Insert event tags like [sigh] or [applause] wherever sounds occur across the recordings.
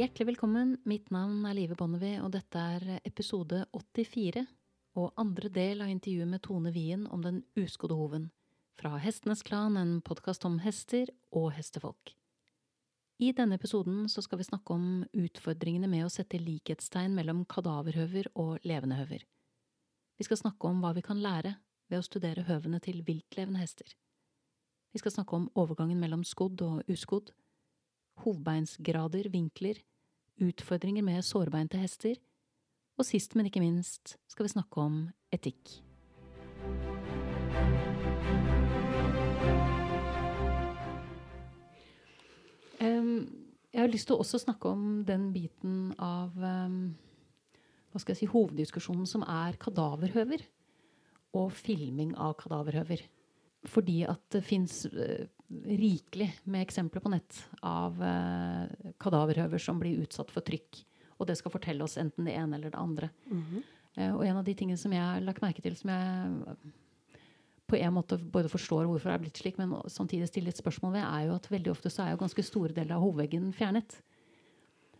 Hjertelig velkommen. Mitt navn er Live Bonnevie, og dette er episode 84 og andre del av intervjuet med Tone Wien om den uskodde hoven. Fra Hestenes Klan, en podkast om hester og hestefolk. I denne episoden skal vi snakke om utfordringene med å sette likhetstegn mellom kadaverhøver og levende høver. Vi skal snakke om hva vi kan lære ved å studere høvene til viltlevende hester. Vi skal snakke om overgangen mellom skodd og uskodd, hovbeinsgrader, vinkler, utfordringer med sårbeinte hester, og sist, men ikke minst, skal vi snakke om etikk. Jeg har lyst til å også snakke om den biten av hva skal jeg si, hoveddiskusjonen som er kadaverhøver og filming av kadaverhøver. Fordi at det fins uh, rikelig med eksempler på nett av eh, kadaverhøver som blir utsatt for trykk. Og det skal fortelle oss enten det ene eller det andre. Mm -hmm. eh, og en av de tingene som jeg har lagt merke til, som jeg på en måte både forstår hvorfor det er blitt slik, men samtidig stiller et spørsmål ved, er jo at veldig ofte så er jo ganske store deler av hovedveggen fjernet.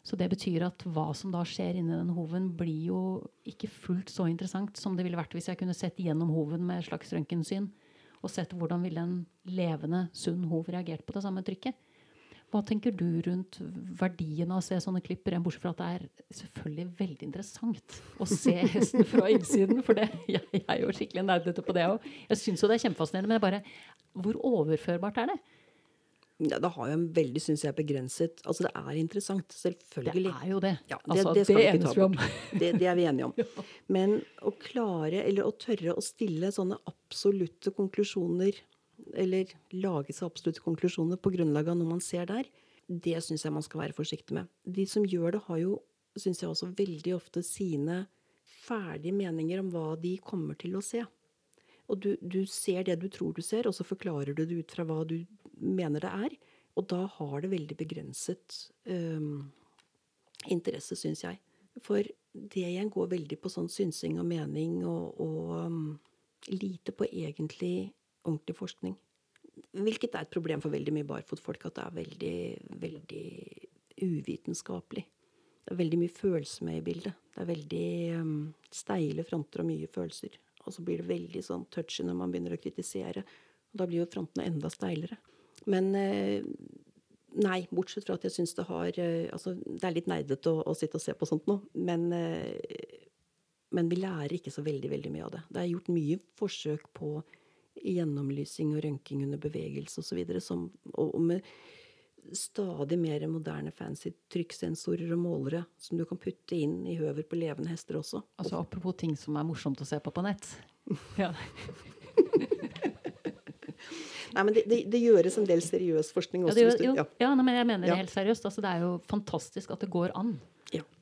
Så det betyr at hva som da skjer inni den hoven, blir jo ikke fullt så interessant som det ville vært hvis jeg kunne sett gjennom hoven med et slags røntgensyn og sett hvordan ville en levende, sunn hov reagert på det samme trykket. Hva tenker du rundt verdien av å se sånne klipper? bortsett fra at det er selvfølgelig veldig interessant å se hesten fra innsiden? For det, [laughs] jeg, jeg er jo skikkelig nerdete på det òg. Jeg syns jo det er kjempefascinerende, men bare hvor overførbart er det? Ja, det har jo en veldig, syns jeg, begrenset Altså, det er interessant. Selvfølgelig. Det er jo det. Ja, det, altså, det, det enes vi om. det, det, er vi enige om. [laughs] ja. Men å klare, eller å tørre å stille sånne absolutte konklusjoner, eller lage seg absolutte konklusjoner på grunnlag av noe man ser der, det syns jeg man skal være forsiktig med. De som gjør det, har jo, syns jeg også, veldig ofte sine ferdige meninger om hva de kommer til å se. Og du, du, ser det du tror du ser, og så forklarer du det ut fra hva du mener det er. Og da har det veldig begrenset um, interesse, syns jeg. For det igjen går veldig på sånn synsing og mening og, og um, lite på egentlig ordentlig forskning. Hvilket er et problem for veldig mye barfotfolk, at det er veldig, veldig uvitenskapelig. Det er veldig mye følelse med i bildet. Det er veldig um, steile fronter og mye følelser. Og så blir det veldig sånn touchy når man begynner å kritisere. Og da blir jo frontene enda steilere. Men eh, nei, bortsett fra at jeg syns det har eh, Altså, det er litt nerdete å, å, sitte og se på sånt nå, men, eh, men vi lærer ikke så veldig, veldig mye av det. Det er gjort mye forsøk på gjennomlysing og røntging under bevegelse osv. Og, og med stadig mer moderne fancy trykksensorer og målere som du kan putte inn i høver på levende hester også. Altså Apropos ting som er morsomt å se på på nett. [laughs] Ja. Nei, men det, det, det, gjøres en del seriøs forskning også. Ja, det, jo, ja. ja men jeg mener det helt seriøst. Altså, det er jo fantastisk at det går an.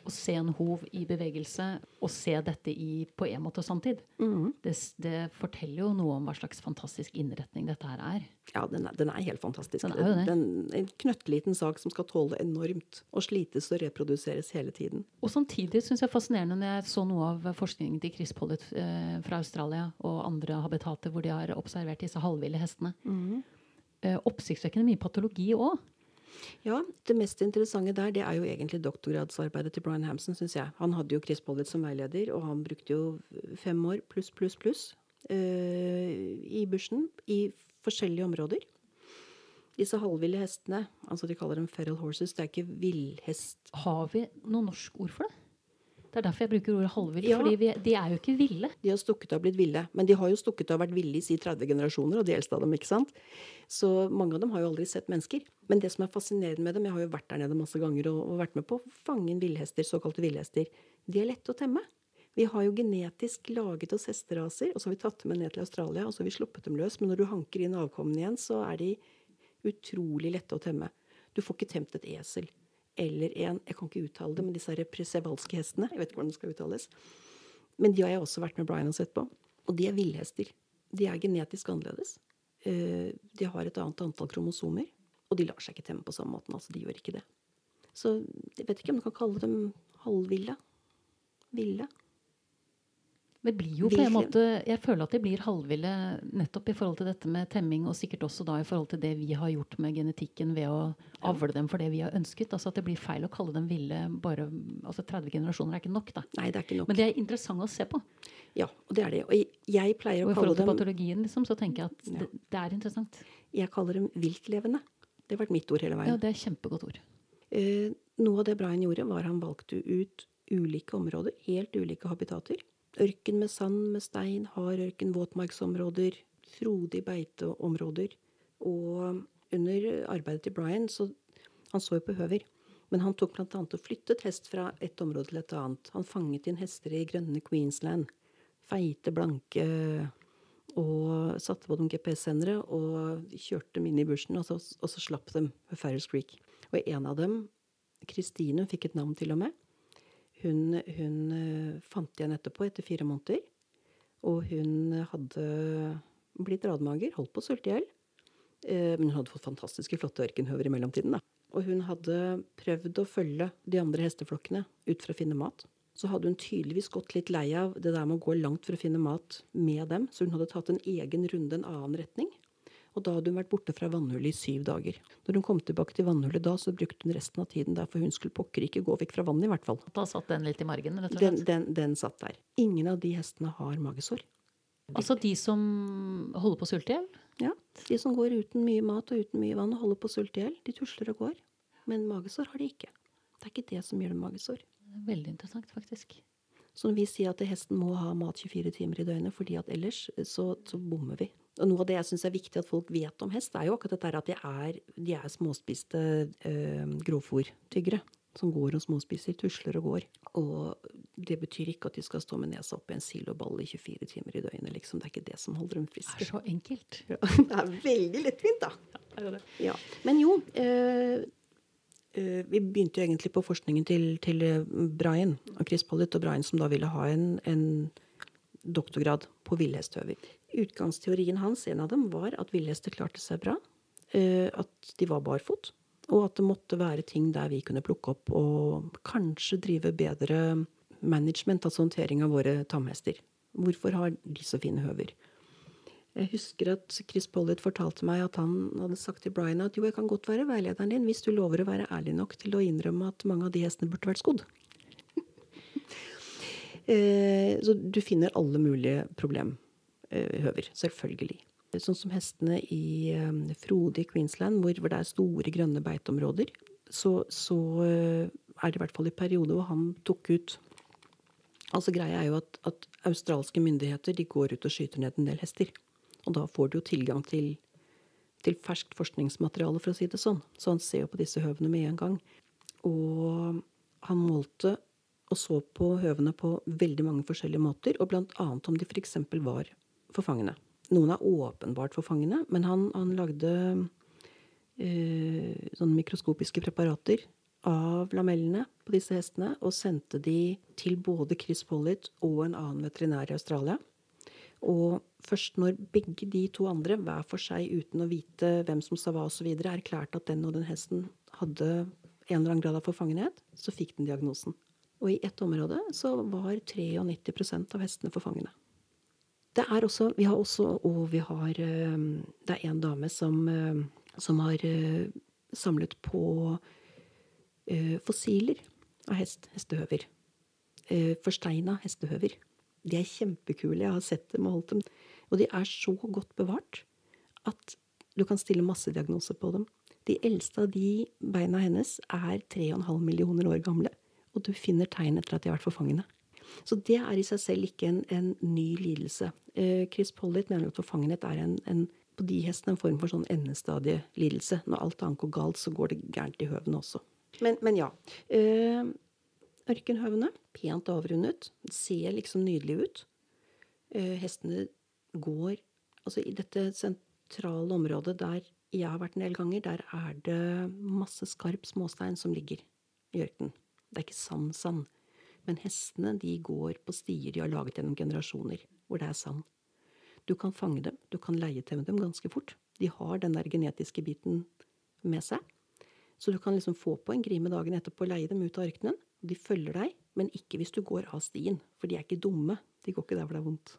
Å se en hov i bevegelse og se dette i på en måte samtid. Mm. Det, det, forteller jo noe om hva slags fantastisk innretning dette her er. Ja, den er, den er helt fantastisk. Den er jo det. Den, en knøttliten sak som skal tåle enormt. Og slites og reproduseres hele tiden. Og samtidig syns jeg fascinerende når jeg så noe av forskningen til Chris Pollitt eh, fra Australia og andre habitater hvor de har observert disse halvville hestene. Mm. Eh, oppsiktsvekkende mye patologi òg. Ja, det mest interessante der, det er jo egentlig doktorgradsarbeidet til Brian Hampson, syns jeg. Han hadde jo Chris Pollitt som veileder, og han brukte jo fem år pluss, pluss, pluss uh, i bushen i forskjellige områder. Disse halvville hestene, altså de kaller dem feral horses, det er ikke villhest. Har vi noe norsk ord for det? Det er derfor jeg bruker ordet halvvill. Ja. fordi vi, de er jo ikke ville. De har stukket av og blitt ville. Men de har jo stukket av og vært ville i 30 generasjoner, og de eldste av dem. ikke sant? Så mange av dem har jo aldri sett mennesker. Men det som er fascinerende med dem, jeg har jo vært der nede masse ganger og, og vært med på å fange inn villhester, såkalte villhester, de er lette å temme. Vi har jo genetisk laget oss hesteraser, og så har vi tatt dem med ned til Australia, og så har vi sluppet dem løs. Men når du hanker inn avkommene igjen, så er de utrolig lette å temme. Du får ikke temt et esel eller en Jeg kan ikke uttale det, men disse presevalske hestene. Jeg vet ikke hvordan det skal uttales. Men de har jeg også vært med Brian og sett på. Og de er villhester. De er genetisk annerledes. Eh, de har et annet antall kromosomer. Og de lar seg ikke temme på samme måten. Altså, de gjør ikke det. Så jeg vet ikke om du kan kalle dem halvville. Ville. Det blir jo på en måte, Jeg føler at de blir halvville nettopp i forhold til dette med temming, og sikkert også da i forhold til det vi har gjort med genetikken ved å avle dem for det vi har ønsket. altså At det blir feil å kalle dem ville bare altså 30 generasjoner er ikke nok. da. Nei, det er ikke nok. Men det er interessant å se på. Ja, og det er det. Og jeg pleier å kalle dem Og i forhold til patologien, liksom, så tenker jeg at ja. det, det, er interessant. Jeg kaller dem viltlevende. Det har vært mitt ord hele veien. Ja, det er kjempegodt ord. Eh, noe av det Brian gjorde, var han valgte ut ulike områder, helt ulike habitater Ørken med sand, med stein, hard ørken, våtmarksområder, frodige beiteområder. Og under arbeidet til Brian så Han så jo på høver. Men han tok bl.a. og flyttet hest fra et område til et annet. Han fanget inn hester i grønne Queensland. Feite, blanke og satte på dem GPS-sendere og kjørte dem inn i bushen, og så, og så slapp dem ved Farris Creek. Og en av dem, Kristine, fikk et navn til og med. Hun, hun eh, fant igjen etterpå, etter fire måneder. Og hun hadde blitt radmager, holdt på å sulte i hjel. Eh, men hun hadde fått fantastiske flotte ørkenhøver i mellomtiden. da. Og hun hadde prøvd å følge de andre hesteflokkene ut for å finne mat. Så hadde hun tydeligvis gått litt lei av det der med å gå langt for å finne mat med dem, så hun hadde tatt en egen runde en annen retning. Og da hadde hun vært borte fra vannhullet i syv dager. Når hun kom tilbake til vannhullet da, så brukte hun resten av tiden der, for hun skulle pokker ikke gå vekk fra vannet, i hvert fall. Da satt den litt i margen, rett og slett? Den, den, den satt der. Ingen av de hestene har magesår. Altså de som holder på å sulte i hjel? Ja. De som går uten mye mat og uten mye vann og holder på å sulte i hjel. De tusler og går. Men magesår har de ikke. Det er ikke det som gjør dem magesår. Veldig interessant, faktisk. Så når vi sier at hesten må ha mat 24 timer i døgnet, fordi at ellers så, så bommer vi. Og noe av det jeg syns er viktig at folk vet om hest, er jo akkurat dette at de er, de er småspiste øh, grovfòrtyggere. Som går og småspiser, tusler og går. Og det betyr ikke at de skal stå med nesa opp i en siloball i 24 timer i døgnet. Liksom. Det er ikke det som holder dem friske. Det er så enkelt. Ja, [laughs] det er veldig lettvint, da. Ja, det Ja. Men jo, øh, vi begynte jo egentlig på forskningen til, til Brian og Chris Pollitt og Brian som da ville ha en, en doktorgrad på villhesthøver. Utgangsteorien hans, en av dem, var at villhester klarte seg bra. Eh, at de var barfot. Og at det måtte være ting der vi kunne plukke opp og kanskje drive bedre management, altså håndtering av våre tamhester. Hvorfor har de så fine høver? Jeg husker at Chris Pollitt fortalte meg at han hadde sagt til Brian at jo, jeg kan godt være veilederen din hvis du lover å være ærlig nok til å innrømme at mange av de hestene burde vært skodd. [laughs] Eh, så du finner alle mulige problemhøver. Selvfølgelig. Sånn som hestene i frodige Frode i Queensland, hvor, det er store grønne beiteområder. Så, så uh, er det i hvert fall i perioder hvor han tok ut Altså Greia er jo at, at, australske myndigheter de går ut og skyter ned en del hester. Og da får du jo tilgang til, til ferskt forskningsmateriale, for å si det sånn. Så han ser jo på disse høvene med en gang. Og han målte og så på høvene på veldig mange forskjellige måter, og bl.a. om de f.eks. var forfangene. Noen er åpenbart forfangene, men han, han lagde eh, sånne mikroskopiske preparater av lamellene på disse hestene og sendte de til både Chris Pollitt og en annen veterinær i Australia. Og først når begge de to andre, hver for seg uten å vite hvem som sa hva osv., erklærte at den og den hesten hadde en eller annen grad av forfangenhet, så fikk den diagnosen. Og i ett område så var 93% av hestene forfangene. Det er også Vi har også Og vi har eh, Det er en dame som, eh, som har eh, samlet på fossiler av hest, hestehøver. Forsteina hestehøver. De er kjempekule. Jeg har sett dem og holdt dem. Og de er så godt bevart at du kan stille masse diagnoser på dem. De eldste av de beina hennes er 3,5 millioner år gamle og du finner tegn etter at de har vært forfangene. Så det er i seg selv ikke en, en ny lidelse. Eh, Chris Pollitt mener at forfangenhet er en, en, på de hestene en form for sånn endestadielidelse. Når alt annet går galt, så går det gærent i høvene også. Men, men ja. Eh, ørkenhøvene, pent avrundet, ser liksom nydelig ut. Eh, hestene går Altså i dette sentrale området der jeg har vært en del ganger, der er det masse skarp småstein som ligger i ørkenen. Det er ikke sand sand. Men hestene de går på stier de har laget gjennom generasjoner, hvor det er sand. Du kan fange dem, du kan leie til dem ganske fort. De har den der genetiske biten med seg. Så du kan liksom få på en grime dagen etterpå og leie dem ut av ørkenen. De følger deg, men ikke hvis du går av stien, for de er ikke dumme. De går ikke der hvor det er vondt.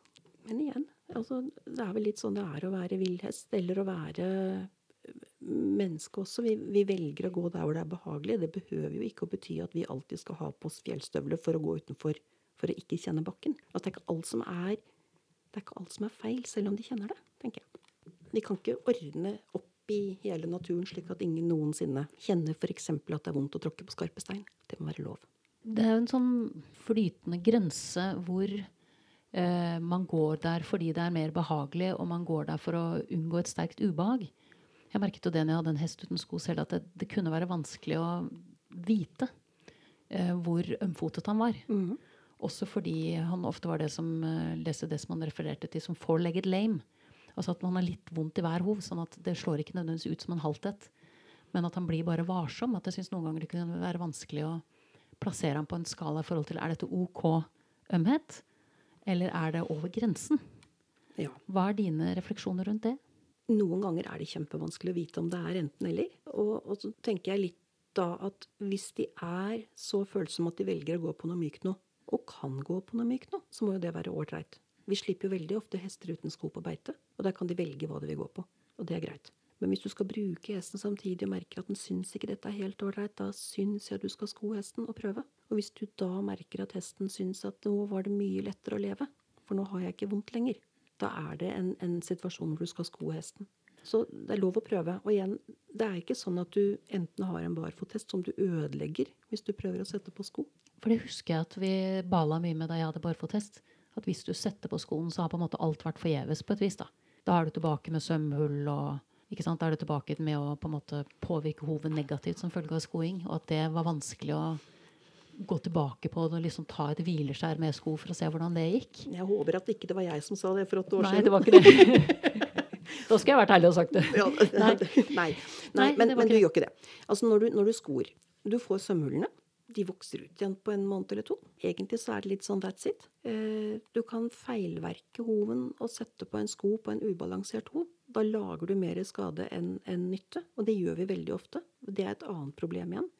Men igjen, altså, det er vel litt sånn det er å være villhest, eller å være menneske også. Vi, vi, velger å gå der hvor det er behagelig. Det behøver jo ikke å bety at vi alltid skal ha på oss fjellstøvler for å gå utenfor for å ikke kjenne bakken. At det er ikke alt som er, det er ikke alt som er feil, selv om de kjenner det, tenker jeg. De kan ikke ordne opp i hele naturen slik at ingen noensinne kjenner f.eks. at det er vondt å tråkke på skarpe stein. Det må være lov. Det er jo en sånn flytende grense hvor eh, man går der fordi det er mer behagelig, og man går der for å unngå et sterkt ubehag. Jeg merket jo det når jeg hadde en hest uten sko selv, at det, det kunne være vanskelig å vite eh, hvor ømfotet han var. Mm. Også fordi han ofte var det som eh, leste det som han refererte til som four-legged lame. Altså at man har litt vondt i hver hov, sånn at det slår ikke nødvendigvis ut som en halthet. Men at han blir bare varsom. At jeg syns noen ganger det kunne være vanskelig å plassere ham på en skala i forhold til er dette OK ømhet, eller er det over grensen? Ja. Hva er dine refleksjoner rundt det? Noen ganger er det kjempevanskelig å vite om det er enten-eller. Og, og, så tenker jeg litt da at hvis de er så følsomme at de velger å gå på noe mykt nå, og kan gå på noe mykt nå, så må jo det være ålreit. Vi slipper jo veldig ofte hester uten sko på beite, og der kan de velge hva de vil gå på. Og det er greit. Men hvis du skal bruke hesten samtidig og merker at den syns ikke dette er helt ålreit, da syns jeg du skal sko hesten og prøve. Og hvis du da merker at hesten syns at nå var det mye lettere å leve, for nå har jeg ikke vondt lenger, da er det en, en situasjon hvor du skal sko hesten. Så det er lov å prøve. Og igjen, det er ikke sånn at du enten har en barfottest som du ødelegger hvis du prøver å sette på sko. For det husker jeg at vi bala mye med da jeg hadde barfottest. at hvis du setter på skoen, så har på en måte alt vært forgjeves på et vis. Da Da er du tilbake med sømhull og ikke sant? Da er du tilbake med å på en måte påvirke hovet negativt som følge av skoing. Og at det var vanskelig å gå tilbake på det og liksom ta et hvileskjær med sko for å se hvordan det gikk. Jeg håper at ikke det var jeg som sa det for åtte år Nei, siden. det var ikke det. [laughs] da skulle jeg vært ærlig og sagt det. Ja, [laughs] nei. nei. nei men, men, du gjør ikke det. Altså når du, når du skor Du får sømhullene de vokser ut igjen på en måned eller to. Egentlig så er det litt sånn that's it. Eh, du kan feilverke hoven og sette på en sko på en ubalansert hov. Da lager du mer skade enn en nytte, og det gjør vi veldig ofte. Det er et annet problem igjen.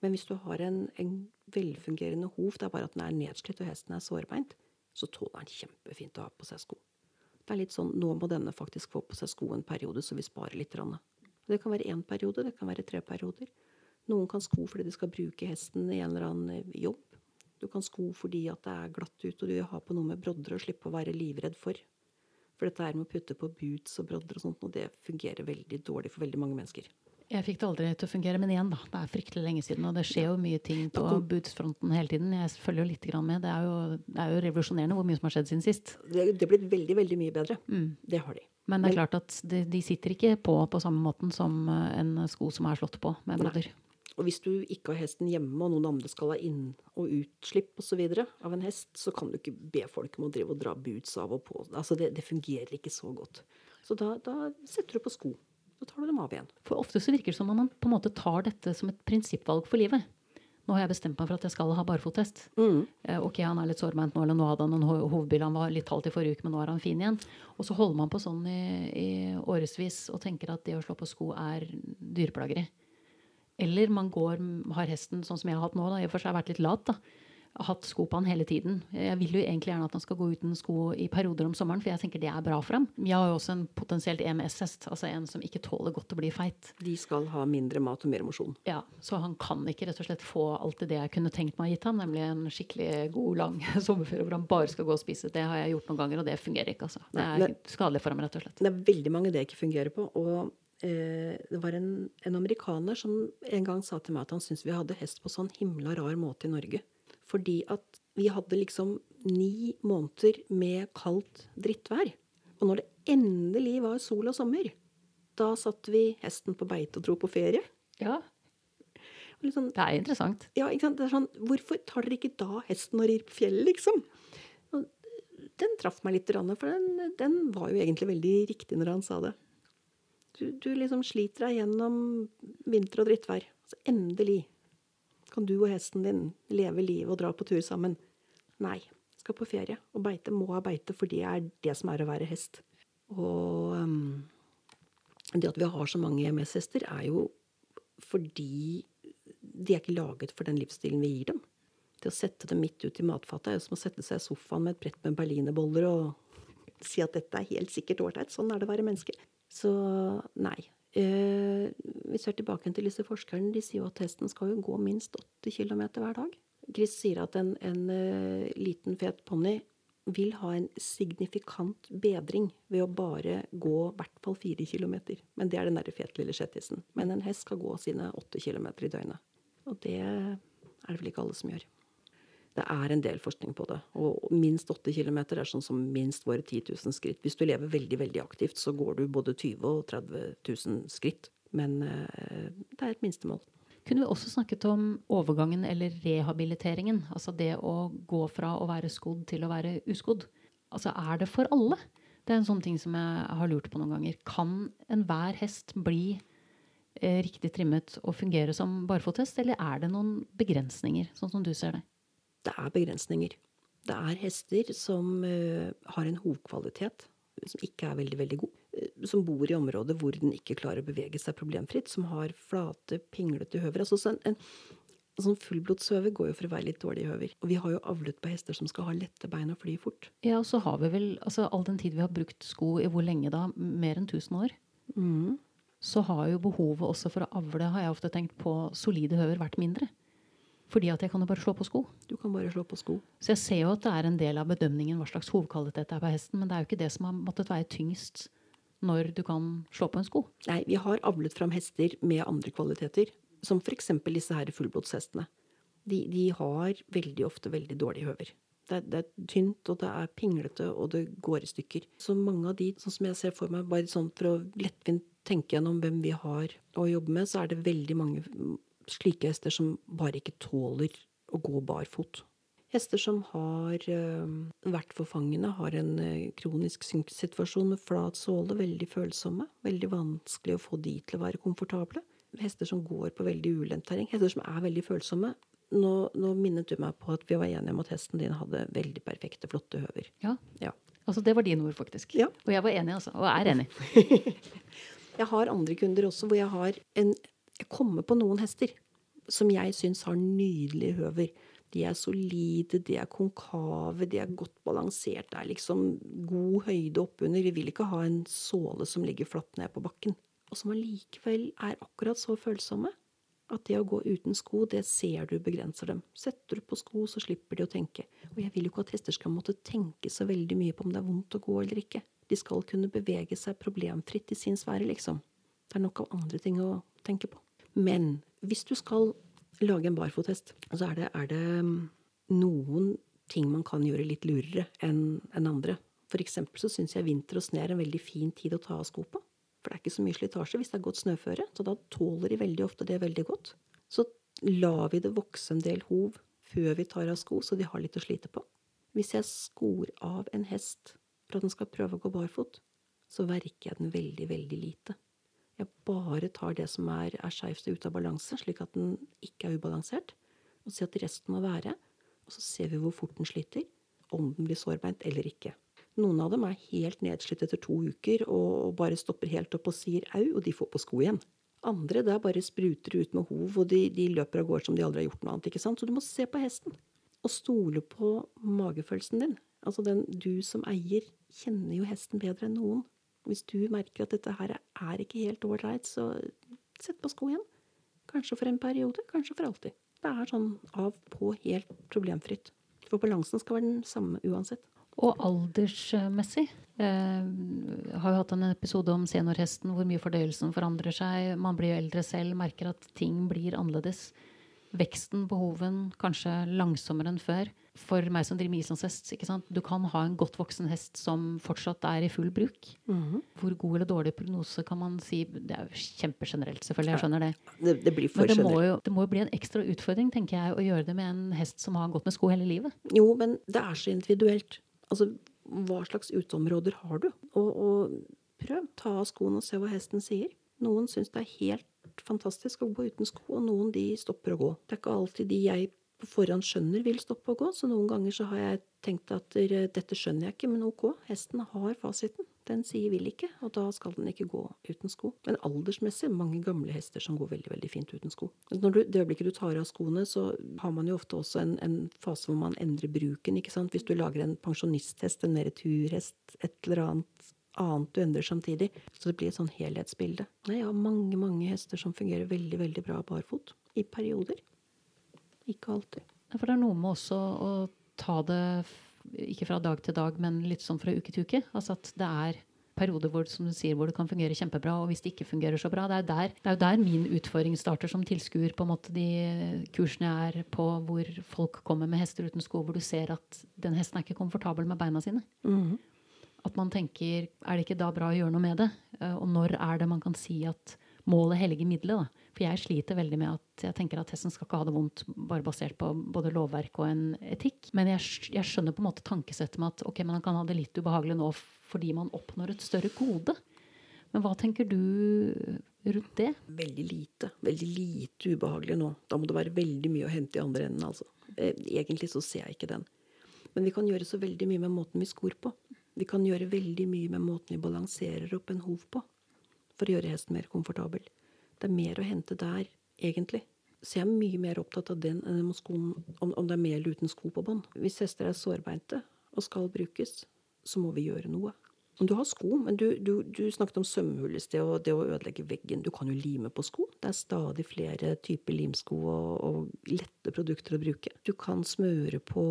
Men hvis du har en, en velfungerende hov, det er bare at den er nedslitt og hesten er sårbeint, så tåler den kjempefint å ha på seg sko. Det er litt sånn nå må denne faktisk få på seg sko en periode, så vi sparer litt. Det kan være én periode, det kan være tre perioder. Noen kan sko fordi de skal bruke hesten i en eller annen jobb. Du kan sko fordi at det er glatt ute, og du vil ha på noe med brodder og slippe å være livredd for. For dette her med å putte på boots og brodder og sånt, og det fungerer veldig dårlig for veldig mange mennesker. Jeg fikk det aldri til å fungere, men igjen, da. Det er fryktelig lenge siden, og det skjer jo mye ting på budsfronten hele tiden. Jeg følger jo litt med. Det er jo, det er jo revolusjonerende hvor mye som har skjedd siden sist. Det er blitt veldig, veldig mye bedre. Mm. Det har de. Men det er klart at de, de, sitter ikke på på samme måten som eh, en sko som er slått på med brodder. Og hvis du ikke har hesten hjemme, og noen andre skal ha inn- og utslipp osv. av en hest, så kan du ikke be folk om å drive og dra boots av og på. Altså det, det fungerer ikke så godt. Så da, da, setter du på sko. Så tar du dem av igjen. For ofte så virker det som om man på en måte tar dette som et prinsippvalg for livet. Nå har jeg bestemt meg for at jeg skal ha barfottest. Mm. Eh, ok, han er litt sårbeint nå, eller nå hadde han en hovedbil, han var litt halt i forrige uke, men nå er han fin igjen. Og så holder man på sånn i, i årevis og tenker at det å slå på sko er dyreplageri. Eller man går, har hesten sånn som jeg har hatt nå. Da. Jeg har vært litt lat. da. Hatt sko på han hele tiden. Jeg vil jo egentlig gjerne at han skal gå uten sko i perioder om sommeren, for jeg tenker det er bra for ham. Jeg har jo også en potensielt EMS-hest, altså en som ikke tåler godt å bli feit. De skal ha mindre mat og mer mosjon. Ja, så han kan ikke rett og slett få alt det jeg kunne tenkt meg å gitt ham, nemlig en skikkelig god, lang [laughs] sommerferie hvor han bare skal gå og spise. Det har jeg gjort noen ganger, og det fungerer ikke, altså. Det er Nei, skadelig for ham, rett og slett. Det er veldig mange det ikke fungerer på. og Eh, det var en, en, amerikaner som en gang sa til meg at han syntes vi hadde hest på sånn himla rar måte i Norge. Fordi at vi hadde liksom ni måneder med kaldt drittvær. Og når det endelig var sol og sommer, da satte vi hesten på beite og dro på ferie. Ja. Liksom, det er interessant. Ja, ikke sant? Det er sånn, Hvorfor tar dere ikke da hesten og rir på fjellet, liksom? Og den traff meg litt, for den, den var jo egentlig veldig riktig når han sa det. Du, du liksom sliter deg gjennom vinter og drittvær. Så endelig kan du og hesten din leve livet og dra på tur sammen. Nei. Skal på ferie. Og beite må ha beite, for det er det som er å være hest. Og um, det at vi har så mange MS-hester, er jo fordi de er ikke laget for den livsstilen vi gir dem. Det å sette dem midt ut i matfatet er jo som å sette seg i sofaen med et brett med berlinerboller og [laughs] si at dette er helt sikkert ålreit. Sånn er det å være menneske. Så nei. Eh, vi ser tilbake til disse forskerne. De sier jo at hesten skal jo gå minst 8 km hver dag. Chris sier at en, en uh, liten, fet ponni vil ha en signifikant bedring ved å bare gå i hvert fall fire kilometer. Men det er den derre fete lille sjettisen. Men en hest skal gå sine åtte kilometer i døgnet. Og det er det vel ikke alle som gjør. Det er en del forskning på det. Og minst 8 kilometer er sånn som minst våre 10 000 skritt. Hvis du lever veldig veldig aktivt, så går du både 20 og 30 000 skritt. Men uh, det er et minstemål kunne vi også snakket om overgangen eller rehabiliteringen. Altså det å gå fra å være skodd til å være uskodd. Altså er det for alle? Det er en sånn ting som jeg har lurt på noen ganger. Kan enhver hest bli eh, riktig trimmet og fungere som barfothest, eller er det noen begrensninger, sånn som du ser det? Det er begrensninger. Det er hester som uh, har en hovkvalitet som ikke er veldig, veldig god. Eh, som bor i områder hvor den ikke klarer å bevege seg problemfritt. Som har flate, pinglete høver. Altså en, en, sånn fullblodshøver går jo for å være litt dårlig høver. Og vi har jo avlet på hester som skal ha lette bein og fly fort. Ja, og så har vi vel altså all den tid vi har brukt sko i hvor lenge da? Mer enn 1000 år? Mm. Så har jo behovet også for å avle, har jeg ofte tenkt på, solide høver vært mindre. Fordi at jeg kan jo bare slå på sko. Du kan bare slå på sko. Så jeg ser jo at det er en del av bedømningen hva slags hovkvalitet det er på hesten, men det er jo ikke det som har måttet være tyngst når du kan slå på en sko. Nei, vi har avlet fram hester med andre kvaliteter, som f.eks. disse her fullblodshestene. De, de, har veldig ofte veldig dårlige høver. Det, det, er tynt, og det er pinglete, og det går i stykker. Så mange av de, sånn som jeg ser for meg, bare sånn for å lettvint tenke gjennom hvem vi har å jobbe med, så er det veldig mange slike hester som bare ikke tåler å gå barfot. Hester som har uh, vært forfangende, har en uh, kronisk synksituasjon med flat såle, veldig følsomme. Veldig vanskelig å få de til å være komfortable. Hester som går på veldig ulendt terreng. Hester som er veldig følsomme. Nå, nå, minnet du meg på at vi var enige om at hesten din hadde veldig perfekte, flotte høver. Ja. ja. Altså, det var dine ord, faktisk. Ja. Og jeg var enig, altså. Og er enig. [laughs] [laughs] jeg har andre kunder også hvor jeg har en Jeg kommer på noen hester som jeg syns har nydelige høver. De er solide, de er konkave, de er godt balansert. Det er liksom god høyde oppunder. Vi vil ikke ha en såle som ligger flatt ned på bakken. Og som allikevel er akkurat så følsomme at det å gå uten sko, det ser du begrenser dem. Setter du på sko, så slipper de å tenke. Og jeg vil jo ikke at hester skal måtte tenke så veldig mye på om det er vondt å gå eller ikke. De skal kunne bevege seg problemfritt i sin sfære, liksom. Det er nok av andre ting å tenke på. Men hvis du skal lage en barfothest, så er det, er det mm, noen ting man kan gjøre litt lurere enn en andre. For eksempel så syns jeg vinter og sne er en veldig fin tid å ta av sko på. For det er ikke så mye slitasje hvis det er godt snøføre. Så da tåler de veldig ofte det veldig godt. Så lar vi det vokse en del hov før vi tar av sko, så de har litt å slite på. Hvis jeg skor av en hest for at den skal prøve å gå barfot, så verker jeg den veldig, veldig lite. Jeg bare tar det som er, er skeivt og ute av balanse, slik at den ikke er ubalansert, og ser at resten må være. Og så ser vi hvor fort den sliter, om den blir sårbeint eller ikke. Noen av dem er helt nedslitt etter to uker og bare stopper helt opp og sier au, og de får på sko igjen. Andre der bare spruter ut med hov, og de, de løper av gårde som de aldri har gjort noe annet. ikke sant? Så du må se på hesten. Og stole på magefølelsen din. Altså den du som eier kjenner jo hesten bedre enn noen. Hvis du merker at dette her er ikke helt ålreit, så sett på sko igjen. Kanskje for en periode, kanskje for alltid. Det er sånn av på helt problemfritt. For balansen skal være den samme uansett. Og aldersmessig. Eh, har jo hatt en episode om seniorhesten, hvor mye fordøyelsen forandrer seg. Man blir jo eldre selv, merker at ting blir annerledes. Veksten behoven, kanskje langsommere enn før for meg som driver med islandshest. Du kan ha en godt voksen hest som fortsatt er i full bruk. Mm -hmm. Hvor god eller dårlig prognose kan man si? Det er jo kjempegenerelt, selvfølgelig. Jeg skjønner det. det, det blir for men det må, jo, det må, jo, bli en ekstra utfordring tenker jeg, å gjøre det med en hest som har gått med sko hele livet. Jo, men det er så individuelt. Altså, hva slags uteområder har du? Og, og prøv. Ta av skoene og se hva hesten sier. Noen syns det er helt fantastisk å gå uten sko, og noen de stopper å gå. Det er ikke alltid de jeg på forhånd skjønner vil stoppe å gå. Så noen ganger så har jeg tenkt at dette skjønner jeg ikke, men ok, hesten har fasiten. Den sier vil ikke, og da skal den ikke gå uten sko. Men aldersmessig mange gamle hester som går veldig veldig fint uten sko. Når du, det øyeblikket du tar av skoene, så har man jo ofte også en, en fase hvor man endrer bruken. ikke sant? Hvis du lager en pensjonisthest, en mer turhest, et eller annet annet du endrer samtidig. Så det blir et sånn helhetsbilde. Jeg har mange, mange hester som fungerer veldig, veldig bra barfot. I perioder. Ikke alltid. For det er noe med også å ta det ikke fra dag til dag, men litt sånn fra uke til uke. Altså at det er perioder hvor, som du sier, hvor det kan fungere kjempebra, og hvis det ikke fungerer så bra. Det er, der, det er jo der min utfordring starter som tilskuer på en måte de kursene jeg er på hvor folk kommer med hester uten sko, hvor du ser at den hesten er ikke komfortabel med beina sine. Mm. At man tenker er det ikke da bra å gjøre noe med det? Eh, og når er det man kan si at målet helliger middelet? For jeg sliter veldig med at jeg tenker at hesten skal ikke ha det vondt bare basert på både lovverk og en etikk. Men jeg, jeg skjønner på en måte tankesettet med at ok, men han kan ha det litt ubehagelig nå fordi man oppnår et større gode. Men hva tenker du rundt det? Veldig lite. Veldig lite ubehagelig nå. Da må det være veldig mye å hente i andre enden, altså. Eh, egentlig så ser jeg ikke den. Men vi kan gjøre så veldig mye med måten vi skor på. Vi kan gjøre veldig mye med måten vi balanserer opp en hov på. For å gjøre hesten mer komfortabel. Det er mer å hente der, egentlig. Så jeg er mye mer opptatt av den enn om, om, det er med eller uten sko på bånd. Hvis hester er sårbeinte og skal brukes, så må vi gjøre noe. Du har sko, men du, du, du snakket om sømhull i sted, og det å ødelegge veggen. Du kan jo lime på sko. Det er stadig flere typer limsko og, og lette produkter å bruke. Du kan smøre på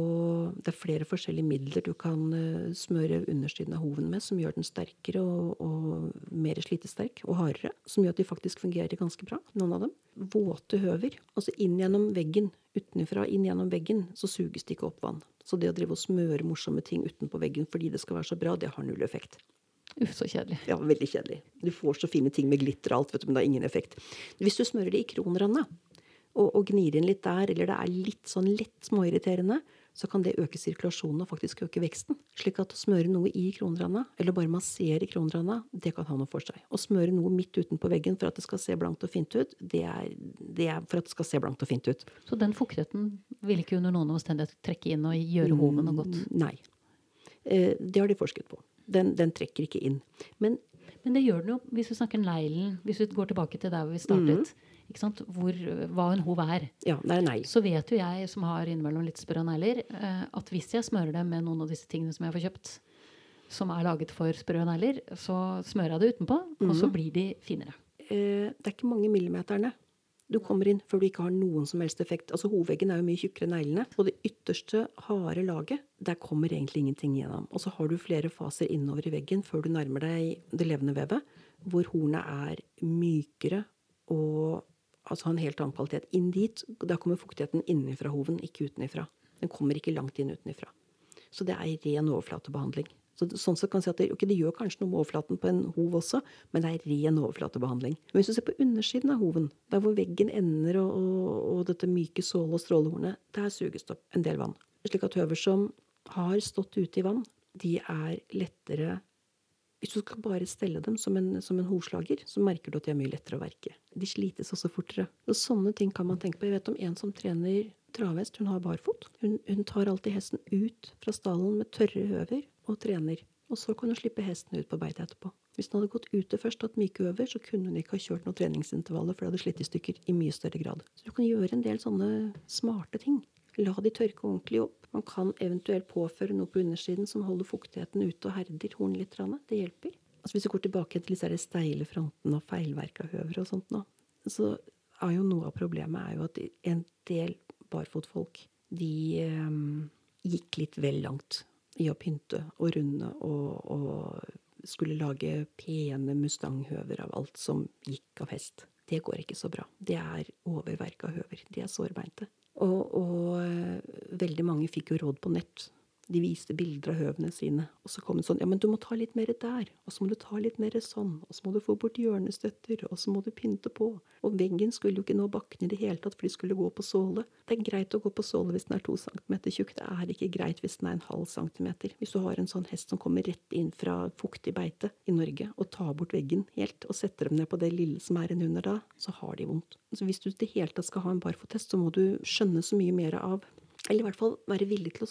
Det er flere forskjellige midler du kan uh, smøre undersiden av hoven med, som gjør den sterkere og, og mer slitesterk og hardere. Som gjør at de faktisk fungerer ganske bra, noen av dem. Våte høver. Altså inn gjennom veggen, utenfra inn gjennom veggen, så suges det ikke opp vann. Så det å drive og smøre morsomme ting utenpå veggen fordi det skal være så bra, det har null effekt. Uff, så kjedelig. Ja, veldig kjedelig. Du får så fine ting med glitter og alt, vet du, men det har ingen effekt. Hvis du smører det i kronranda og, og gnir inn litt der, eller det er litt sånn lett småirriterende, så kan det øke sirkulasjonen og faktisk øke veksten. Slik at å smøre noe i kronranda, eller bare massere kronranda, det kan ha noe for seg. Å smøre noe midt utenpå veggen for at det skal se blankt og fint ut, det er, det er for at det skal se blankt og fint ut. Så den fuktigheten vil ikke under noen omstendighet trekke inn og gjøre hoven noe godt? Mm, nei. Eh, det har de forsket på. Den, den trekker ikke inn. Men, Men det gjør den jo hvis vi snakker neglen. Hvis vi går tilbake til der vi startet. Mm hvor, hva en hov er. Ja, det er nei. Så vet jo jeg, som har innimellom litt sprø negler, eh, at hvis jeg smører det med noen av disse tingene som jeg får kjøpt, som er laget for sprø negler, så smører jeg det utenpå, mm. og så mhm. blir de finere. Eh, det er ikke mange millimeterne du kommer inn før du ikke har noen som helst effekt. Altså Hovedveggen er jo mye tjukkere enn neglene. Og det ytterste, harde laget, der kommer egentlig ingenting gjennom. Og så har du flere faser innover i veggen før du nærmer deg det levende vevet, hvor hornet er mykere og altså ha en helt annen kvalitet. Inn dit, da kommer fuktigheten innenfra hoven, ikke utenifra. Den kommer ikke langt inn utenifra. Så det er ren overflatebehandling. Så, sånn sett kan si at det, okay, det, gjør kanskje noe med overflaten på en hov også, men det er ren overflatebehandling. Men hvis du ser på undersiden av hoven, der hvor veggen ender og, og, og dette myke sålet og strålehornet, der suges det opp en del vann. Slik at høver som har stått ute i vann, de er lettere hvis du skal bare stelle dem som en, som en horslager, så merker du at de er mye lettere å verke. De slites også fortere. Og sånne ting kan man tenke på. Jeg vet om en som trener travhest. Hun har barfot. Hun, hun tar alltid hesten ut fra stallen med tørre høver og trener. Og så kan hun slippe hesten ut på beite etterpå. Hvis hun hadde gått ute først og hatt myke øver, så kunne hun ikke ha kjørt noen treningsintervaller, for det hadde slitt i stykker i mye større grad. Så du kan gjøre en del sånne smarte ting. La de tørke ordentlig opp. Man kan eventuelt påføre noe på undersiden som holder fuktigheten ute og herder hornet litt. Det hjelper. Altså Hvis vi går tilbake til disse steile frontene og feilverka høver og sånt nå, så er jo noe av problemet er jo at en del barfotfolk de um, gikk litt vel langt i å pynte og runde og, og skulle lage pene mustanghøver av alt som gikk av hest. Det går ikke så bra. Det er oververka høver. De er sårbeinte. Og, og eh, veldig mange fikk jo råd på nett de viste bilder av høvene sine. Og så kom det sånn Ja, men du må ta litt mer der. Og så må du ta litt mer sånn. Og så må du få bort hjørnestøtter. Og så må du pynte på. Og veggen skulle jo ikke nå bakken i det hele tatt, for de skulle gå på såle. Det er greit å gå på såle hvis den er to centimeter tjukk. Det er ikke greit hvis den er en halv centimeter. Hvis du har en sånn hest som kommer rett inn fra fuktig beite i Norge, og tar bort veggen helt, og setter dem ned på det lille som er en under da, så har de vondt. Så hvis du i det hele tatt skal ha en barfottest, så må du skjønne så mye mer av eller i hvert fall være villig til å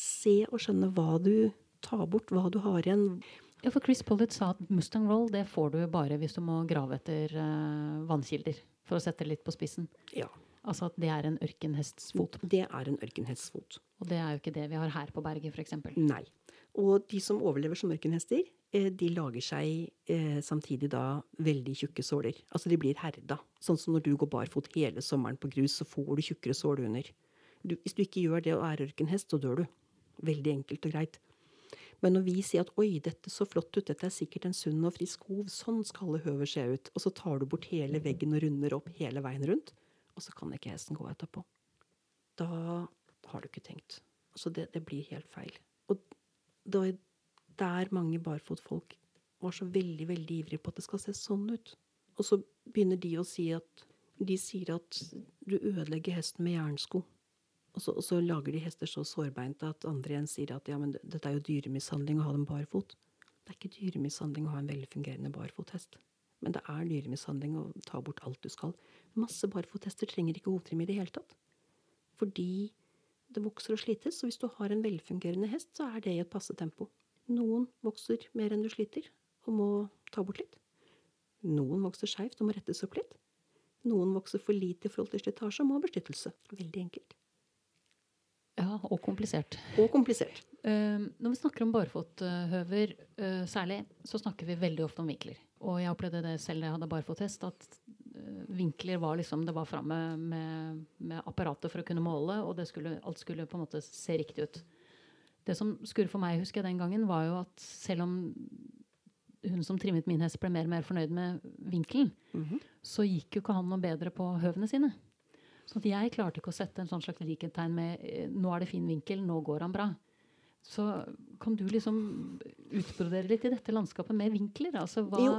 se og skjønne hva du tar bort, hva du har igjen. Ja, for Chris Pollitt sa at Mustang Roll det får du bare hvis du må grave etter uh, vannkilder. For å sette det litt på spissen. Ja. Altså at det er en ørkenhestsfot. Det er en ørkenhestsfot. Og det er jo ikke det vi har her på berget, f.eks. Nei. Og de som overlever som ørkenhester, eh, de lager seg eh, samtidig da veldig tjukke såler. Altså de blir herda. Sånn som når du går barfot hele sommeren på grus, så får du tjukkere sål under. Du, hvis du ikke gjør det og er ørkenhest, så dør du. Veldig enkelt og greit. Men når vi sier at 'oi, dette så flott ut, dette er sikkert en sunn og frisk hov', sånn skal det høver se ut, og så tar du bort hele veggen og runder opp hele veien rundt, og så kan ikke hesten gå etterpå. Da har du ikke tenkt. Så det, det blir helt feil. Og da der mange barfotfolk var så veldig, veldig ivrige på at det skal se sånn ut. Og så begynner de å si at de sier at du ødelegger hesten med jernsko. Og så, og så, lager de hester så sårbeinte at andre igjen sier at ja, men dette er jo dyremishandling å ha dem barfot. Det er ikke dyremishandling å ha en velfungerende barfothest. Men det er dyremishandling å ta bort alt du skal. Masse barfothester trenger ikke hovedtrim i det hele tatt. Fordi det vokser og slites. Og hvis du har en velfungerende hest, så er det i et passe tempo. Noen vokser mer enn du sliter og må ta bort litt. Noen vokser skeivt og må rettes opp litt. Noen vokser for lite i forhold til slitasje og må ha beskyttelse. Veldig enkelt. Ja, og komplisert. Og komplisert. Uh, når vi snakker om barfothøver uh, særlig, så snakker vi veldig ofte om vinkler. Og jeg opplevde det selv da jeg hadde barfothest, at uh, vinkler var liksom Det var framme med, med, apparatet for å kunne måle, og skulle, alt skulle på en måte se riktig ut. Det som skurret for meg, husker jeg den gangen, var jo at selv om hun som trimmet min hest, ble mer og mer fornøyd med vinkelen, mm -hmm. så gikk jo ikke han noe bedre på høvene sine. Så jeg klarte ikke å sette en sånn slags likhetstegn med eh, 'nå er det fin vinkel, nå går han bra'. Så kan du liksom utbrodere litt i dette landskapet med vinkler? Altså hva Jo,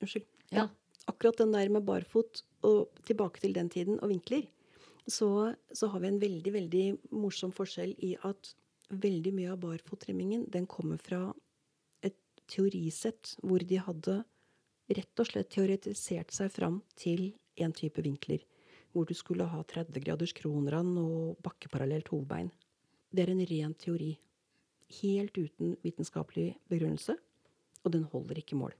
unnskyld. Ja. ja. Akkurat den der med barfot, og tilbake til den tiden, og vinkler, så, så har vi en veldig, veldig morsom forskjell i at veldig mye av barfottrimmingen den kommer fra et teorisett hvor de hadde rett og slett teoretisert seg fram til en type vinkler hvor du skulle ha 30 graders kronran og bakkeparallelt hovedbein. Det er en ren teori. Helt uten vitenskapelig begrunnelse. Og den holder ikke mål.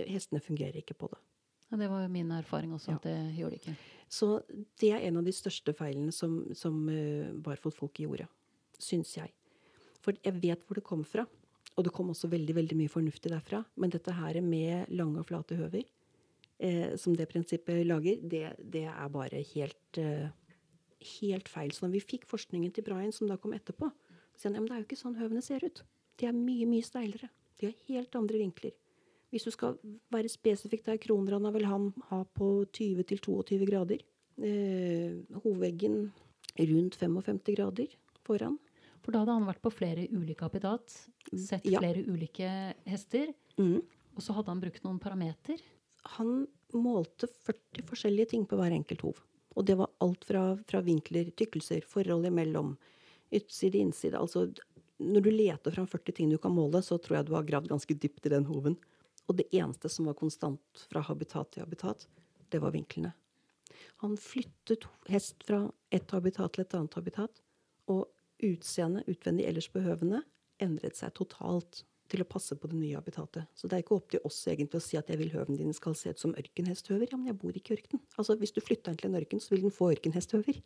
Hestene fungerer ikke på det. Ja, det var jo min erfaring også, ja. at det gjorde det ikke. Så det er en av de største feilene som, som barfotfolket gjorde. Syns jeg. For jeg vet hvor det kom fra. Og det kom også veldig veldig mye fornuftig derfra. Men dette her med lange og flate høver, eh, som det prinsippet lager, det, det er bare helt, eh, helt feil. Så når vi fikk forskningen til Brian, som da kom etterpå, så sier han ja, det er jo ikke sånn høvene ser ut. De er mye, mye steilere. De har helt andre vinkler. Hvis du skal være spesifikk der, kronranda vil han ha på 20-22 grader. Eh, hovedveggen rundt 55 grader foran. For da hadde han vært på flere ulike habitat, sett ja. flere ulike hester. Mm. Og så hadde han brukt noen parameter han målte 40 forskjellige ting på hver enkelt hov. Og det var alt fra, fra vinkler, tykkelser, forhold imellom, utside, innside. Altså, når du leter fram 40 ting du kan måle, så tror jeg du har gravd ganske dypt i den hoven. Og det eneste som var konstant fra habitat til habitat, det var vinklene. Han flyttet hest fra et habitat til et annet habitat. Og utseendet utvendig ellers på høvene endret seg totalt til å passe på det nye habitatet. Så det er ikke opp til oss egentlig å si at jeg vil høven din skal se ut som ørkenhesthøver. Ja, men jeg bor ikke i ørkenen. Altså, hvis du flytter den til en ørken, så vil den få ørkenhesthøver.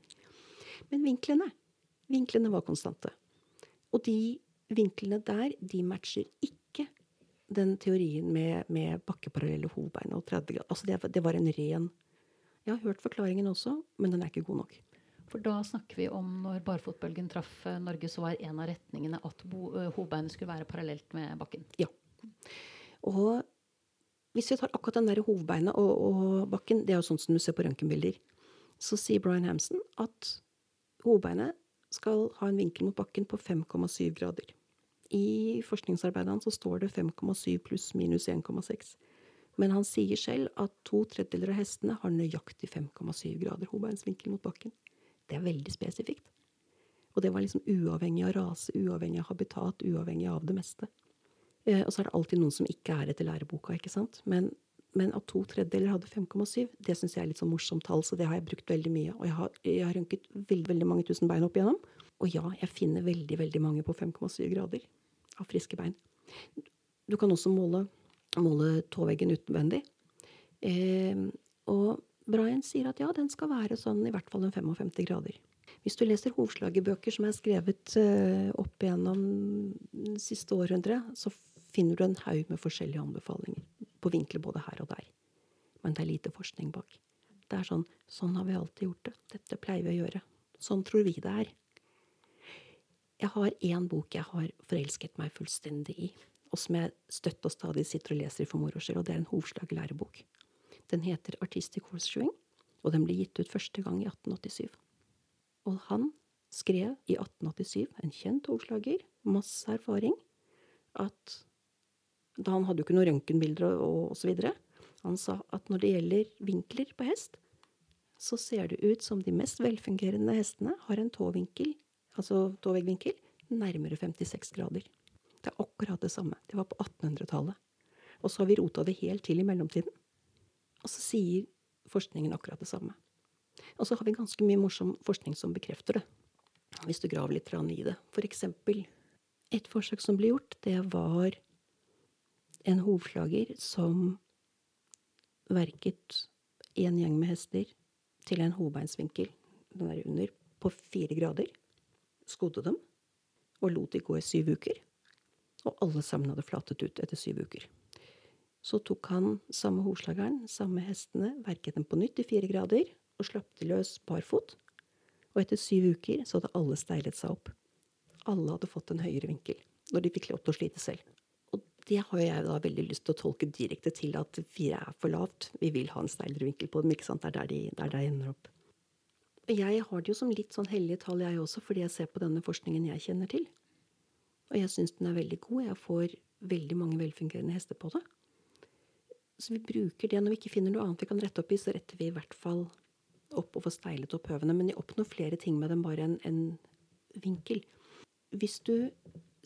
Men vinklene, vinklene var konstante. Og de vinklene der, de matcher ikke den teorien med, med bakkeparallelle hovedbein og 30 grader. Altså, det, det var en ren Jeg har hørt forklaringen også, men den er ikke god nok. For da snakker vi om når barfotbølgen traff eh, Norge, så var en av retningene at eh, skulle være parallelt med bakken. Ja. Og hvis vi tar akkurat den der hovedbeinet og, og bakken, det er jo sånn som du ser på røntgenbilder, så sier Brian Hamson at hovedbeinet skal ha en vinkel mot bakken på 5,7 grader. I forskningsarbeidet hans så står det 5,7 pluss minus 1,6. Men han sier selv at to tredjedeler av hestene har nøyaktig 5,7 grader hovedbeinsvinkel mot bakken. Det er veldig spesifikt. Og det var liksom uavhengig av rase, uavhengig av habitat, uavhengig av det meste. Eh, og så er det alltid noen som ikke er etter læreboka, ikke sant. Men, men at to tredjedeler hadde 5,7, det syns jeg er litt sånn morsomt tall, så det har jeg brukt veldig mye. Og jeg har, jeg har rønket veldig, veldig mange tusen bein opp igjennom. Og ja, jeg finner veldig, veldig mange på 5,7 grader av friske bein. du kan også måle, måle tåveggen utvendig. Eh, og Brian sier at ja, den skal være sånn i hvert fall en 55 grader. Hvis du leser hovslagerbøker som er skrevet uh, opp gjennom det siste århundret, så finner du en haug med forskjellige anbefalinger på vinkler både her og der. Men det er lite forskning bak. Det er sånn Sånn har vi alltid gjort det. Dette pleier vi å gjøre. Sånn tror vi det er. Jeg har én bok jeg har forelsket meg fullstendig i, og som jeg støtt og stadig sitter og leser i for moro skyld, og det er en hovslagerlærebok. Den heter Artistic Horseshoeing, og den ble gitt ut første gang i 1887. Og han skrev i 1887, en kjent overslager, masse erfaring, at da Han hadde jo ikke noen røntgenbilder og osv. Han sa at når det gjelder vinkler på hest, så ser det ut som de mest velfungerende hestene har en tåvinkel, altså tåveggvinkel, nærmere 56 grader. Det er akkurat det samme. Det var på 1800-tallet. Og så har vi rota det helt til i mellomtiden. Og så sier forskningen akkurat det samme. Og så har vi ganske mye morsom forskning som bekrefter det. Hvis du graver litt i det. For eksempel, et forsøk som ble gjort, det var en hovslager som verket en gjeng med hester til en hovbeinsvinkel, den er under, på fire grader. Skodde dem og lot de gå i syv uker. Og alle sammen hadde flatet ut etter syv uker. Så tok han samme hovslageren, samme hestene, verket dem på nytt i fire grader og slapp de løs barfot. Og etter syv uker så hadde alle steilet seg opp. Alle hadde fått en høyere vinkel når de fikk lov til å slite selv. Og det har jeg da veldig lyst til å tolke direkte til at fire er for lavt. Vi vil ha en steilere vinkel på dem. ikke sant? Det er der de, der de ender opp. Jeg har det jo som litt sånn hellige tall, jeg også, fordi jeg ser på denne forskningen jeg kjenner til. Og jeg syns den er veldig god. Jeg får veldig mange velfungerende hester på det. Så vi bruker det når vi ikke finner noe annet vi kan rette opp i, så retter vi i hvert fall opp og får steilet opp høvene. Men de oppnår flere ting med dem bare en, en vinkel. Hvis du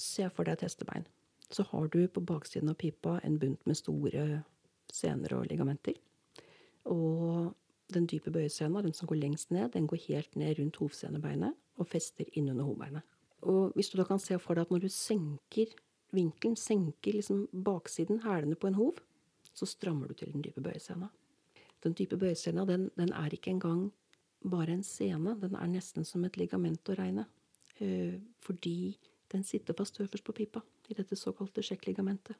ser for deg et hestebein, så har du på baksiden av pipa en bunt med store sener og ligamenter. Og den dype bøyesena, den som går lengst ned, den går helt ned rundt hovsenebeinet og fester innunder hovbeinet. Og hvis du da kan se for deg at når du senker vinkelen, senker liksom baksiden, hælene på en hov, så strammer du til den dype bøyescena. Den dype bøyescena den, den, er ikke engang bare en scene. Den er nesten som et ligament å regne. Eh, fordi den sitter fast øverst på pipa, i dette såkalte sjekkligamentet.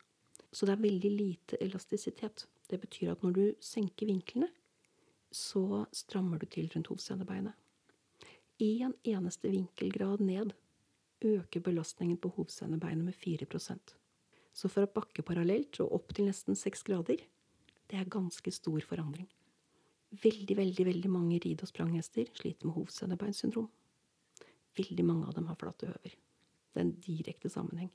Så det er veldig lite elastisitet. Det betyr at når du senker vinklene, så strammer du til rundt hovsenebeinet. En eneste vinkelgrad ned øker belastningen på hovsenebeinet med 4 så fra bakkeparallelt og opp til nesten seks grader, det er ganske stor forandring. Veldig, veldig veldig mange ride- og spranghester sliter med hovsenebeinsyndrom. Veldig mange av dem har flate høver. Det er en direkte sammenheng.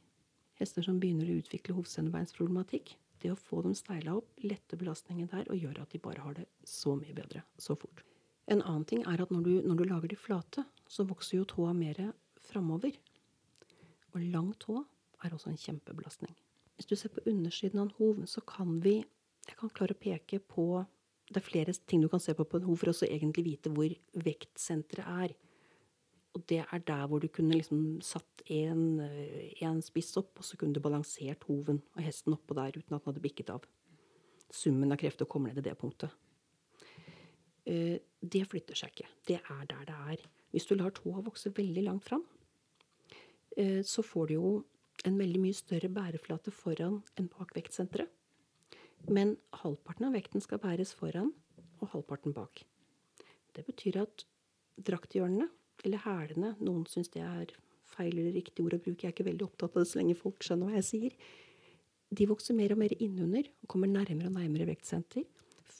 Hester som begynner å utvikle hovsenebeinsproblematikk, det å få dem steila opp, letter belastningen der og gjør at de bare har det så mye bedre så fort. En annen ting er at når du, når du lager de flate, så vokser jo tåa mer framover. Og lang tå er også en kjempebelastning. Hvis du ser på undersiden av en hov, så kan vi Jeg kan klare å peke på Det er flere ting du kan se på på en hov for å egentlig vite hvor vektsenteret er. Og det er der hvor du kunne liksom satt eh, en spiss opp, og så kunne du balansert hoven og hesten oppå der uten at den hadde bikket av. Summen av krefter kommer ned til det punktet. Eh, det flytter seg ikke. Det er der det er. Hvis du lar tåa vokse veldig langt fram, eh, så får du jo en veldig mye større bæreflate foran enn bak vektsenteret. Men halvparten av vekten skal bæres foran og halvparten bak. Det betyr at drakthjørnene, eller hælene Noen syns det er feil eller riktig ord å bruke, jeg er ikke veldig opptatt av det så lenge folk skjønner hva jeg sier. De vokser mer og mer innunder og kommer nærmere og nærmere vektsenter.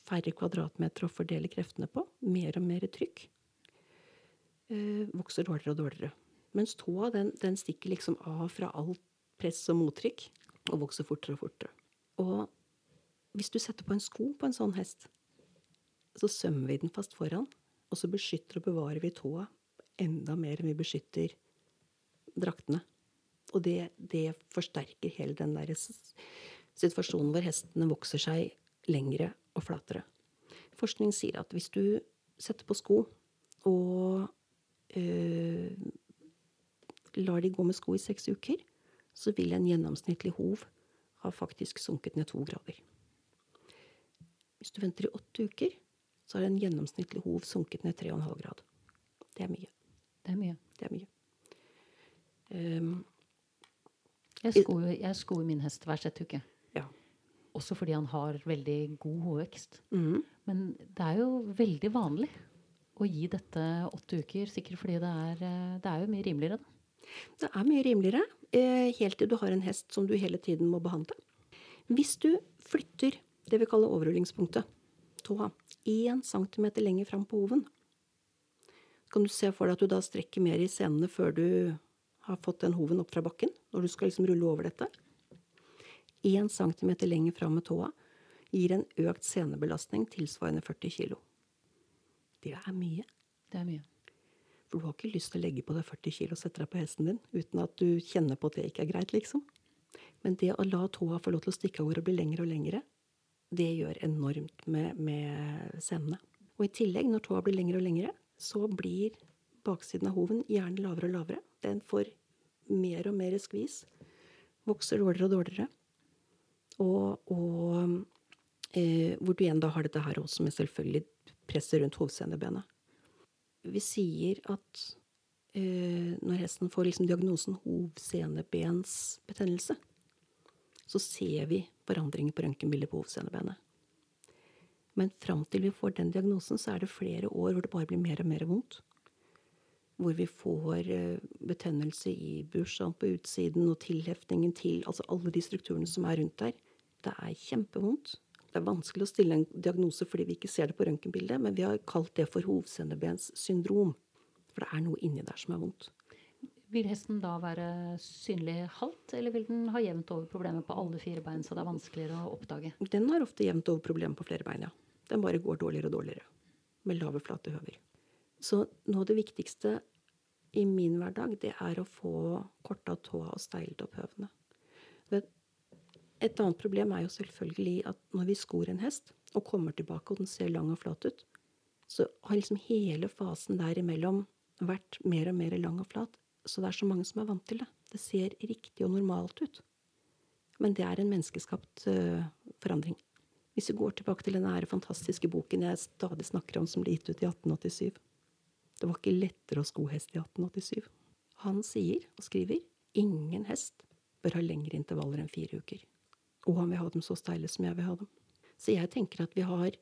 Færre kvadratmeter å fordele kreftene på. Mer og mer trykk. Eh, vokser dårligere og dårligere. Mens tåa den, den stikker liksom av fra alt press og mottrykk og vokser fortere og fortere. Og hvis du setter på en sko på en sånn hest, så sømmer vi den fast foran, og så beskytter og bevarer vi tåa enda mer enn vi beskytter draktene. Og det, det forsterker hele den der situasjonen hvor hestene vokser seg lengre og flatere. Forskning sier at hvis du setter på sko og øh, lar de gå med sko i seks uker, så vil en gjennomsnittlig hov ha faktisk sunket ned to grader. Hvis du venter i åtte uker, så har en gjennomsnittlig hov sunket ned 3,5 grad. Det er mye. Det er mye. Det er mye. Um, jeg skoer, jeg skoer min hest hver sjette uke. Ja. Også fordi han har veldig god hovevekst. Mm. Men det er jo veldig vanlig å gi dette åtte uker, sikkert fordi det er, eh, det er jo mye rimeligere, da. Det er mye rimeligere, helt til du har en hest som du hele tiden må behandle. Hvis du flytter det vi kaller overrullingspunktet, tåa, én centimeter lenger fram på hoven, kan du se for deg at du da strekker mer i senene før du har fått den hoven opp fra bakken, når du skal liksom rulle over dette. Én centimeter lenger fram med tåa gir en økt senebelastning tilsvarende 40 kg. Det er mye. Det er mye. For du har ikke lyst til å legge på deg 40 kg og sette deg på hesten din uten at du kjenner på at det ikke er greit, liksom. Men det å la tåa få lov til å stikke av gårde og bli lengre og lengre, det gjør enormt med, med senene. Og i tillegg, når tåa blir lengre og lengre, så blir baksiden av hoven gjerne lavere og lavere. Den får mer og mer skvis. Vokser dårligere og dårligere. Og, og eh, hvor du igjen da har dette her også med selvfølgelig presset rundt hovsenebenet. Vi sier at eh, når hesten får liksom diagnosen hovsenebensbetennelse, så ser vi forandringer på røntgenbildet på hovsenebenet. Men fram til vi får den diagnosen, så er det flere år hvor det bare blir mer og mer vondt. Hvor vi får eh, betennelse i bursdagen på utsiden og tilheftingen til altså alle de strukturene som er rundt der. Det er kjempevondt. Det er vanskelig å stille en diagnose fordi vi ikke ser det på røntgenbildet, men vi har kalt det for hovsenebenssyndrom. For det er noe inni der som er vondt. Vil hesten da være synlig halvt, eller vil den ha jevnt over problemet på alle fire bein, så det er vanskeligere å oppdage? Den har ofte jevnt over problemet på flere bein, ja. Den bare går dårligere og dårligere. Med lave, flate høver. Så noe av det viktigste i min hverdag, det er å få korta tåa og steilt opp høvene. Et annet problem er jo selvfølgelig at når vi skor en hest og kommer tilbake og den ser lang og flat ut, så har liksom hele fasen der imellom vært mer og mer lang og flat. Så det er så mange som er vant til det. Det ser riktig og normalt ut. Men det er en menneskeskapt uh, forandring. Hvis vi går tilbake til den fantastiske boken jeg stadig snakker om, som ble gitt ut i 1887 Det var ikke lettere å sko hest i 1887. Han sier og skriver ingen hest bør ha lengre intervaller enn fire uker. Og han vil ha dem så steile som jeg vil ha dem. Så jeg tenker at vi har,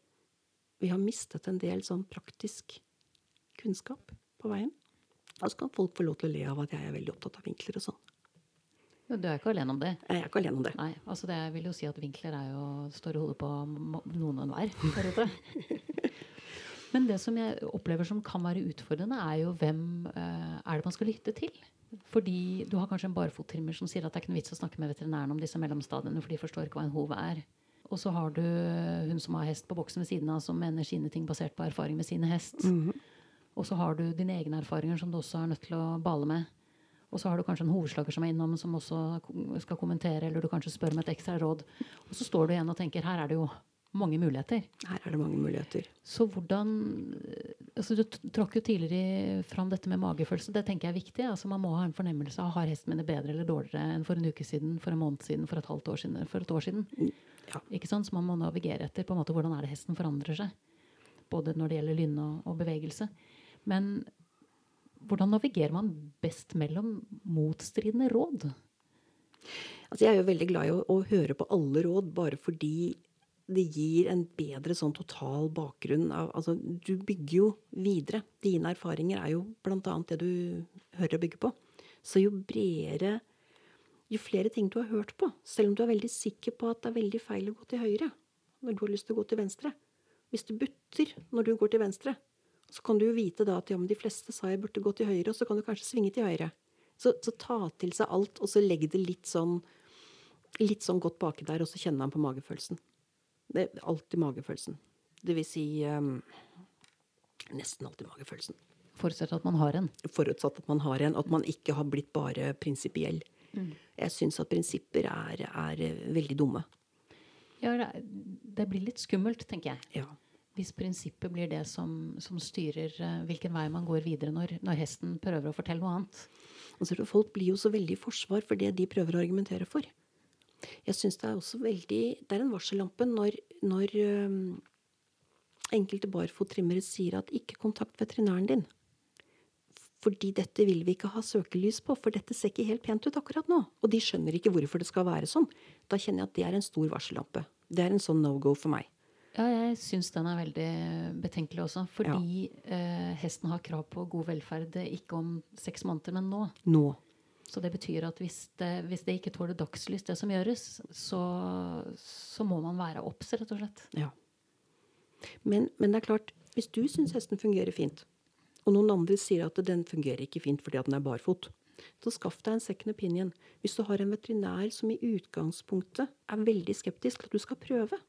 vi har mistet en del sånn praktisk kunnskap på veien. Og så kan folk få lov til å le av at jeg er veldig opptatt av vinkler og sånn. Du er ikke alene om det? Jeg er ikke alene om det. Nei, altså det vil jo si at vinkler er jo står i hodet på noen og enhver. [laughs] Men det som jeg opplever som kan være utfordrende, er jo hvem uh, er det man skal lytte til? Fordi du har kanskje en barfottrimmer som sier at det er ikke noe vits å snakke med veterinæren om disse mellomstadiene, for de forstår ikke hva en hov er. Og så har du hun som har hest på boksen ved siden av, som mener sine ting basert på erfaring med sine hest. Mm -hmm. Og så har du dine egne erfaringer som du også er nødt til å bale med. Og så har du kanskje en hovedslager som er innom, som også skal kommentere, eller du kanskje spør om et ekstra råd. Og så står du igjen og tenker her er det jo mange muligheter. Her er det mange muligheter. Så hvordan altså Du tråkk jo tidligere fram dette med magefølelse. Det tenker jeg er viktig. Altså Man må ha en fornemmelse av har hesten min det bedre eller dårligere enn for en uke siden, for en måned siden, for et halvt år siden, for et år siden. Mm, ja. Ikke sant? Så man må navigere etter på en måte hvordan er det hesten forandrer seg. Både når det gjelder lynne og, og bevegelse. Men hvordan navigerer man best mellom motstridende råd? Altså jeg er jo veldig glad i å, å høre på alle råd, bare fordi det gir en bedre sånn total bakgrunn. Av, altså, du bygger jo videre. Dine erfaringer er jo bl.a. det du hører å bygge på. Så jo bredere Jo flere ting du har hørt på, selv om du er veldig sikker på at det er veldig feil å gå til høyre når du har lyst til å gå til venstre Hvis du butter når du går til venstre, så kan du jo vite da at ja, men de fleste sa jeg burde gå til høyre, og så kan du kanskje svinge til høyre. Så, så ta til seg alt, og så legg det litt sånn, litt sånn godt baki der, og så kjenner han på magefølelsen. Det er alltid magefølelsen. Det vil si um, nesten alltid magefølelsen. Forutsatt at man har en. Forutsatt at man har en, at man ikke har blitt bare prinsipiell. Mm. Jeg syns at prinsipper er, er, veldig dumme. Ja, det blir litt skummelt, tenker jeg. Ja. Hvis prinsippet blir det som, som styrer uh, hvilken vei man går videre når, når, hesten prøver å fortelle noe annet. Altså, folk blir jo så veldig i forsvar for det de prøver å argumentere for. Jeg syns det er også veldig Det er en varsellampe når, når um, enkelte barfottrimmere sier at ikke kontakt veterinæren din. Fordi dette vil vi ikke ha søkelys på, for dette ser ikke helt pent ut akkurat nå. Og de skjønner ikke hvorfor det skal være sånn. Da kjenner jeg at det er en stor varsellampe. Det er en sånn no go for meg. Ja, jeg syns den er veldig betenkelig også. Fordi ja. eh, hesten har krav på god velferd ikke om seks måneder, men nå. Nå. Så det betyr at hvis det, hvis det ikke tåler dagslys, det som gjøres, så, så må man være obs, rett og slett. Ja. Men, men, det er klart, hvis du syns hesten fungerer fint, og noen andre sier at den fungerer ikke fint fordi den er barfot, så skaff deg en second opinion. Hvis du har en veterinær som i utgangspunktet er veldig skeptisk til at du skal prøve,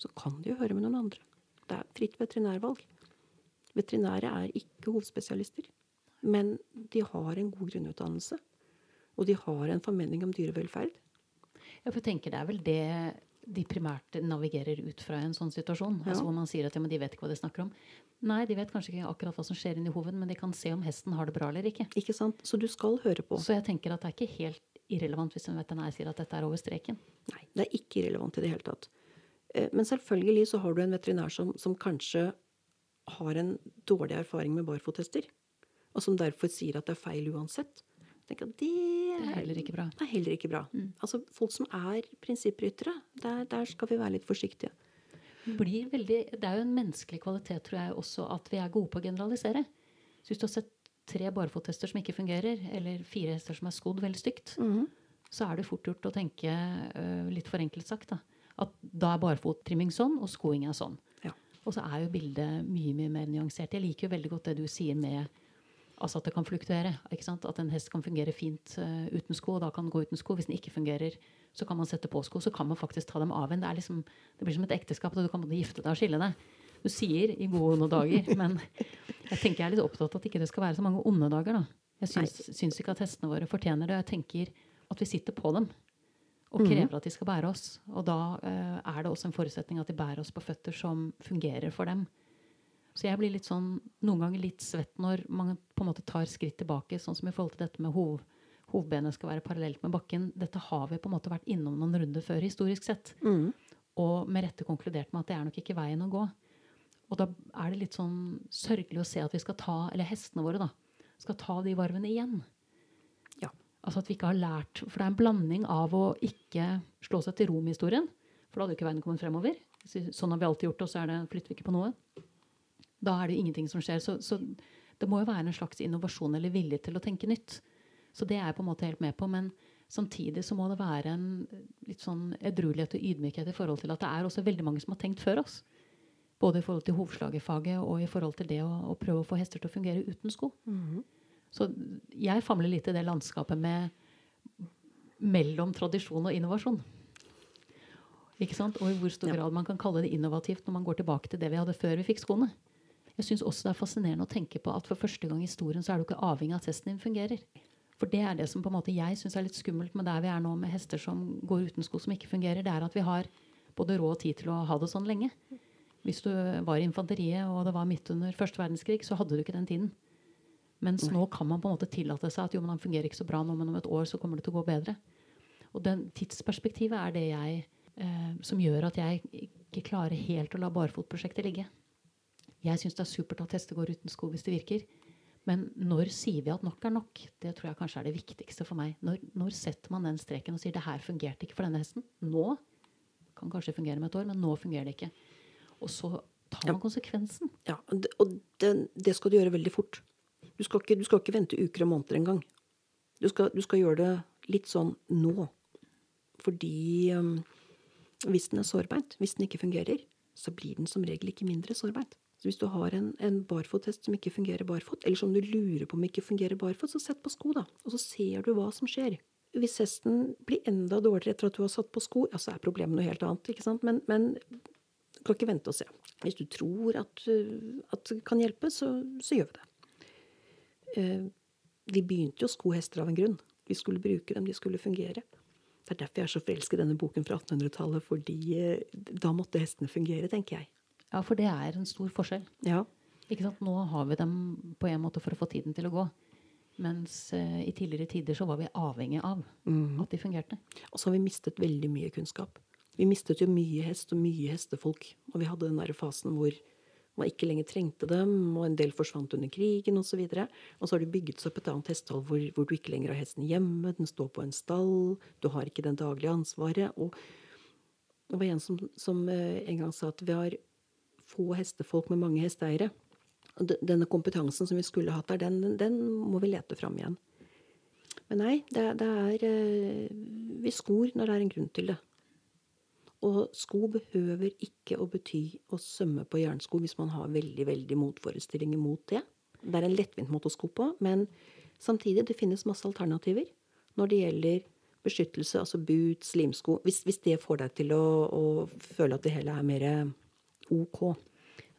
så kan du jo høre med noen andre. Det er fritt veterinærvalg. Veterinære er ikke hovedspesialister, men de har en god grunnutdannelse. Og de har en formening om dyrevelferd. Ja, for jeg tenker Det er vel det de primært navigerer ut fra en sånn situasjon. Ja. Altså Hvor man sier at ja, de vet ikke hva de snakker om. Nei, de vet kanskje ikke akkurat hva som skjer inni hoven, men de kan se om hesten har det bra eller ikke. Ikke sant? Så du skal høre på. Så jeg tenker at det er ikke helt irrelevant hvis en veterinær sier at dette er over streken. Nei, det er ikke irrelevant i det hele tatt. Eh, men selvfølgelig så har du en veterinær som, som kanskje har en dårlig erfaring med barfothester, og som derfor sier at det er feil uansett. Jeg at det, det er heller ikke bra. Det er heller ikke bra. Mm. Altså, Folk som er prinsippryttere, der, der, skal vi være litt forsiktige. Veldig, det er jo en menneskelig kvalitet, tror jeg, også at vi er gode på å generalisere. Så hvis du har sett tre barfothester som ikke fungerer, eller fire hester som er skodd veldig stygt, mm. så er det fort gjort å tenke, uh, litt forenklet sagt, da, at da er barefottrimming sånn, og skoing er sånn. Ja. Og så er jo bildet mye mye mer nyansert. Jeg liker jo veldig godt det du sier med altså at det kan fluktuere. At en hest kan fungere fint uh, uten sko, og da kan den gå uten sko. Hvis den ikke fungerer, så kan man sette på sko. Så kan man faktisk ta dem av igjen. Det, liksom, det blir som et ekteskap. Du kan både gifte deg og skille deg. Du sier i gode onde dager, [laughs] men jeg tenker jeg er litt opptatt av at ikke det skal være så mange onde dager. da. Jeg syns, syns ikke at hestene våre fortjener det. Jeg tenker at vi sitter på dem og mhm. krever at de skal bære oss. Og da uh, er det også en forutsetning at de bærer oss på føtter som fungerer for dem. Så jeg blir litt sånn, noen ganger litt svett når man på en måte tar skritt tilbake, sånn som i forhold til dette med hov, hovedbenet skal være parallelt med bakken. Dette har vi på en måte vært innom noen runder før historisk sett. Mm. Og med rette konkludert med at det er nok ikke veien å gå. Og da er det litt sånn sørgelig å se at vi skal ta, eller hestene våre, da, skal ta de varvene igjen. Ja. Altså at vi ikke har lært For det er en blanding av å ikke slå seg til ro med historien. For da hadde jo ikke verden kommet fremover. Sånn har vi alltid gjort, og så det, flytter vi ikke på noe. Da er det jo ingenting som skjer. Så, så, det må jo være en slags innovasjon eller vilje til å tenke nytt. Så det er jeg på en måte helt med på. Men samtidig så må det være en litt sånn edruelighet og ydmykhet i forhold til at det er også veldig mange som har tenkt før oss. Både i forhold til hovslagerfaget og i forhold til det å, å prøve å få hester til å fungere uten sko. Mm -hmm. Så jeg famler litt i det landskapet med mellom tradisjon og innovasjon. Ikke sant? Og i hvor stor grad man kan kalle det innovativt når man går tilbake til det vi hadde før vi fikk skoene. Jeg syns også det er fascinerende å tenke på at for første gang i historien så er du ikke avhengig av at hesten din fungerer. For det er det som på en måte jeg syns er litt skummelt med der vi er nå med hester som går uten sko som ikke fungerer. Det er at vi har både råd og tid til å ha det sånn lenge. Hvis du var i infanteriet og det var midt under første verdenskrig, så hadde du ikke den tiden. Mens nå kan man på en måte tillate seg at jo, men han fungerer ikke så bra nå, men om et år så kommer det til å gå bedre. Og den tidsperspektivet er det jeg, eh, som gjør at jeg ikke klarer helt å la barfotprosjektet ligge. Jeg syns det er supert at hester går uten sko hvis det virker. Men når sier vi at nok er nok? Det tror jeg kanskje er det viktigste for meg. Når, når setter man den streken og sier det her fungerte ikke for denne hesten? Nå kan kanskje fungere med et år, men nå fungerer det ikke. Og så tar man konsekvensen. Ja, og det, det skal du gjøre veldig fort. Du skal ikke, du skal ikke vente uker og måneder engang. Du, skal, du skal gjøre det litt sånn nå. Fordi um, hvis den er sårbeint, hvis den ikke fungerer, så blir den som regel ikke mindre sårbeint. Så hvis du har en, en barfothest som ikke fungerer barfot, eller som du lurer på om ikke fungerer barfot, så sett på sko, da. Og så ser du hva som skjer. Hvis hesten blir enda dårligere etter at du har satt på sko, ja, så er problemet noe helt annet. ikke sant? Men, men du kan ikke vente og se. Hvis du tror at, at det kan hjelpe, så, så gjør vi det eh, Vi begynte jo å sko hester av en grunn. Vi skulle bruke dem, de skulle fungere. Det er derfor jeg er så forelsket i denne boken fra 1800-tallet. fordi eh, da måtte hestene fungere, tenker jeg. Ja, for det er en stor forskjell. Ja. Ikke sant? Nå har vi dem på en måte for å få tiden til å gå. Mens eh, i tidligere tider så var vi avhengig av Mm. at de fungerte. Og så har vi mistet veldig mye kunnskap. Vi mistet jo mye hest og mye hestefolk. Og vi hadde den der fasen hvor man ikke lenger trengte dem, og en del forsvant under krigen osv. Og, så og så har det bygget seg opp et annet hestehold hvor, hvor du ikke lenger har hesten hjemme, den står på en stall, du har ikke det daglige ansvaret. Og det var en som, som eh, en gang sa at vi har få hestefolk med mange hesteeiere. Denne kompetansen som vi skulle hatt der, den, den må vi lete fram igjen. Men nei, det, det er eh, Vi skor når det er en grunn til det. Og sko behøver ikke å bety å sømme på jernsko hvis man har veldig veldig motforestillinger mot det. Det er en lettvint måte å sko på, men samtidig, det finnes masse alternativer når det gjelder beskyttelse, altså boots, limsko. Hvis, hvis det får deg til å, å føle at det hele er mer OK.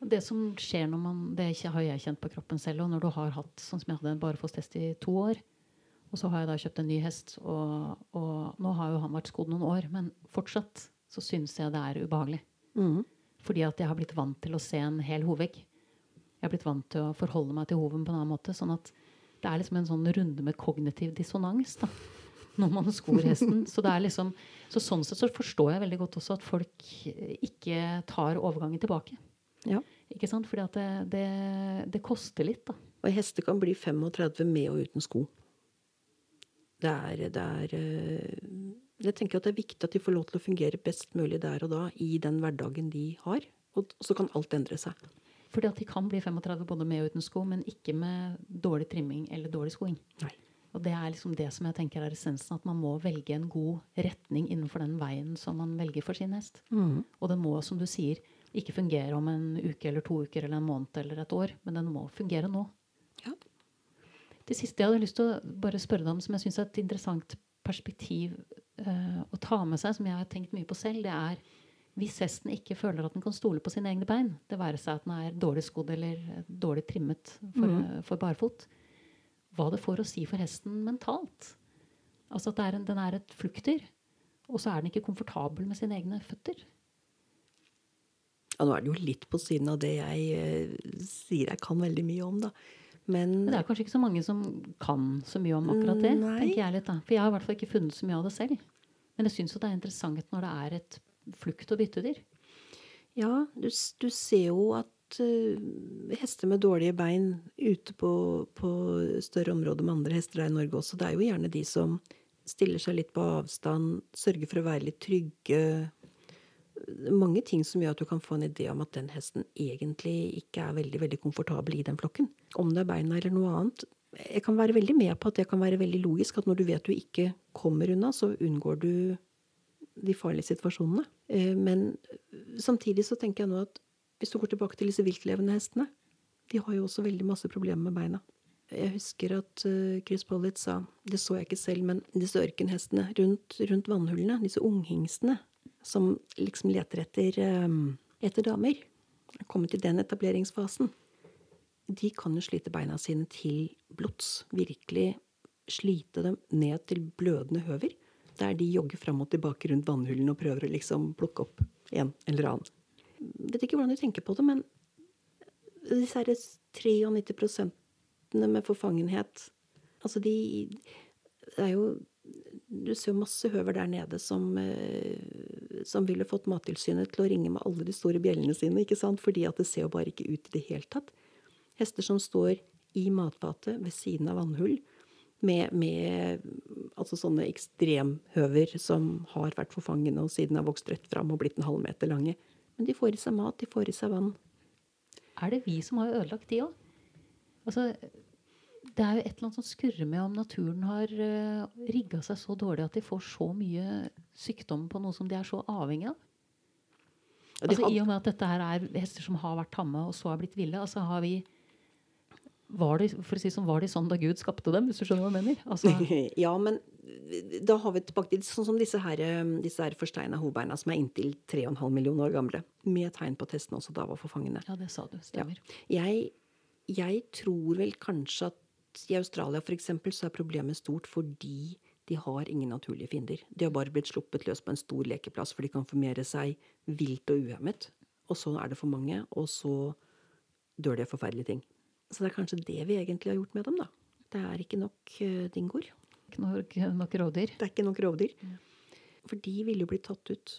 Det som skjer når man Det har jeg kjent på kroppen selv. Og når du har hatt sånn som jeg hadde en barfosthest i to år, og så har jeg da kjøpt en ny hest, og, og nå har jo han vært skodd noen år, men fortsatt så syns jeg det er ubehagelig. Mm. Fordi at jeg har blitt vant til å se en hel hovegg. Jeg har blitt vant til å forholde meg til hoven på en annen måte. Sånn at det er liksom en sånn runde med kognitiv dissonans da, når man skor [laughs] hesten. Så, det er liksom, så sånn sett så forstår jeg veldig godt også at folk ikke tar overgangen tilbake. Ja. Ikke sant? Fordi at det, det, det koster litt, da. Og hester kan bli 35 med og uten sko. Det er, det er eh, Jeg tenker at det er viktig at de får lov til å fungere best mulig der og da i den hverdagen de har. Og så kan alt endre seg. Fordi at de kan bli 35 både med og uten sko, men ikke med dårlig trimming eller dårlig skoing. Nei. Og det er liksom det som jeg tenker er essensen, at man må velge en god retning innenfor den veien som man velger for sin hest. Og den må, som du sier, ikke fungere om en uke eller to uker eller en måned eller et år, men den må fungere nå. Ja. Det siste jeg hadde lyst til å bare spørre deg om, som jeg syns er et interessant perspektiv uh, å ta med seg, som jeg har tenkt mye på selv, det er hvis hesten ikke føler at den kan stole på sine egne bein, det være seg at den er dårlig skodd eller dårlig trimmet for, mm. for barfot, hva det får å si for hesten mentalt. Altså at er en, den er et flukter, og så er den ikke komfortabel med sine egne føtter. Ja, nå er det jo litt på siden av det jeg eh, sier jeg kan veldig mye om, da. Men Men det er kanskje ikke så mange som kan så mye om akkurat det. Nei. tenker jeg litt da. For jeg har i hvert fall ikke funnet så mye av det selv. Men jeg syns det er interessant når det er et flukt- og byttedyr. Ja, du, du ser jo at eh, hester med dårlige bein ute på, på større områder med andre hester her i Norge også, det er jo gjerne de som stiller seg litt på avstand, sørger for å være litt trygge. Mange ting som gjør at du kan få en idé om at den hesten egentlig ikke er veldig veldig komfortabel i den flokken. Om det er beina eller noe annet. Jeg kan være veldig med på at det kan være veldig logisk at når du vet du ikke kommer unna, så unngår du de farlige situasjonene. Eh, Men samtidig så tenker jeg nå at hvis du går tilbake til disse viltlevende hestene, de har jo også veldig masse problemer med beina. Jeg husker at eh, Chris Pollitt sa, det så jeg ikke selv, men disse ørkenhestene rundt, rundt vannhullene, disse unghingstene, som liksom leter etter, eh, etter damer, er kommet i den etableringsfasen, de kan jo slite beina sine til blods. Virkelig slite dem ned til blødende høver. Der de jogger fram og tilbake rundt vannhullene og prøver å liksom plukke opp en eller annen. Vet ikke hvordan de tenker på det, men disse her 93 med forfangenhet Altså, de Det er jo Du ser jo masse høver der nede som, eh, som ville fått Mattilsynet til å ringe med alle de store bjellene sine, ikke sant? Fordi at det ser jo bare ikke ut i det hele tatt. Hester som står i matfatet ved siden av vannhull, med, med altså sånne ekstremhøver som har vært forfangende og siden har vokst rett fram og blitt en halv meter lange. Men de får i seg mat, de får i seg vann. Er det vi som har ødelagt de òg? Altså, det er jo et eller annet som skurrer med om naturen har uh, rigga seg så dårlig at de får så mye sykdom på noe som de er så avhengig av. Altså, I og med at dette her er hester som har vært tamme og så er blitt ville, altså har vi var de, for å si som var de sånn da Gud skapte dem, hvis du skjønner hva jeg mener? Altså, [laughs] ja, men da har vi tilbake til sånn som disse her, eh, disse her forsteina hovedbeina som er inntil 3,5 millioner år gamle. Med tegn på at hestene også da var forfangende. ja, det sa du. Stemmer. Jeg, jeg tror vel kanskje at i Australia for eksempel, så er problemet stort fordi de har ingen naturlige fiender. De har bare blitt sluppet løs på en stor lekeplass, for de kan formere seg vilt og uhemmet. Og så er det for mange, og så dør de av forferdelige ting. Så det er kanskje det vi egentlig har gjort med dem, da. Det er ikke nok uh, dingoer. Ikke nok, nok rovdyr. Det er ikke nok rovdyr. Mm. For de ville jo blitt tatt ut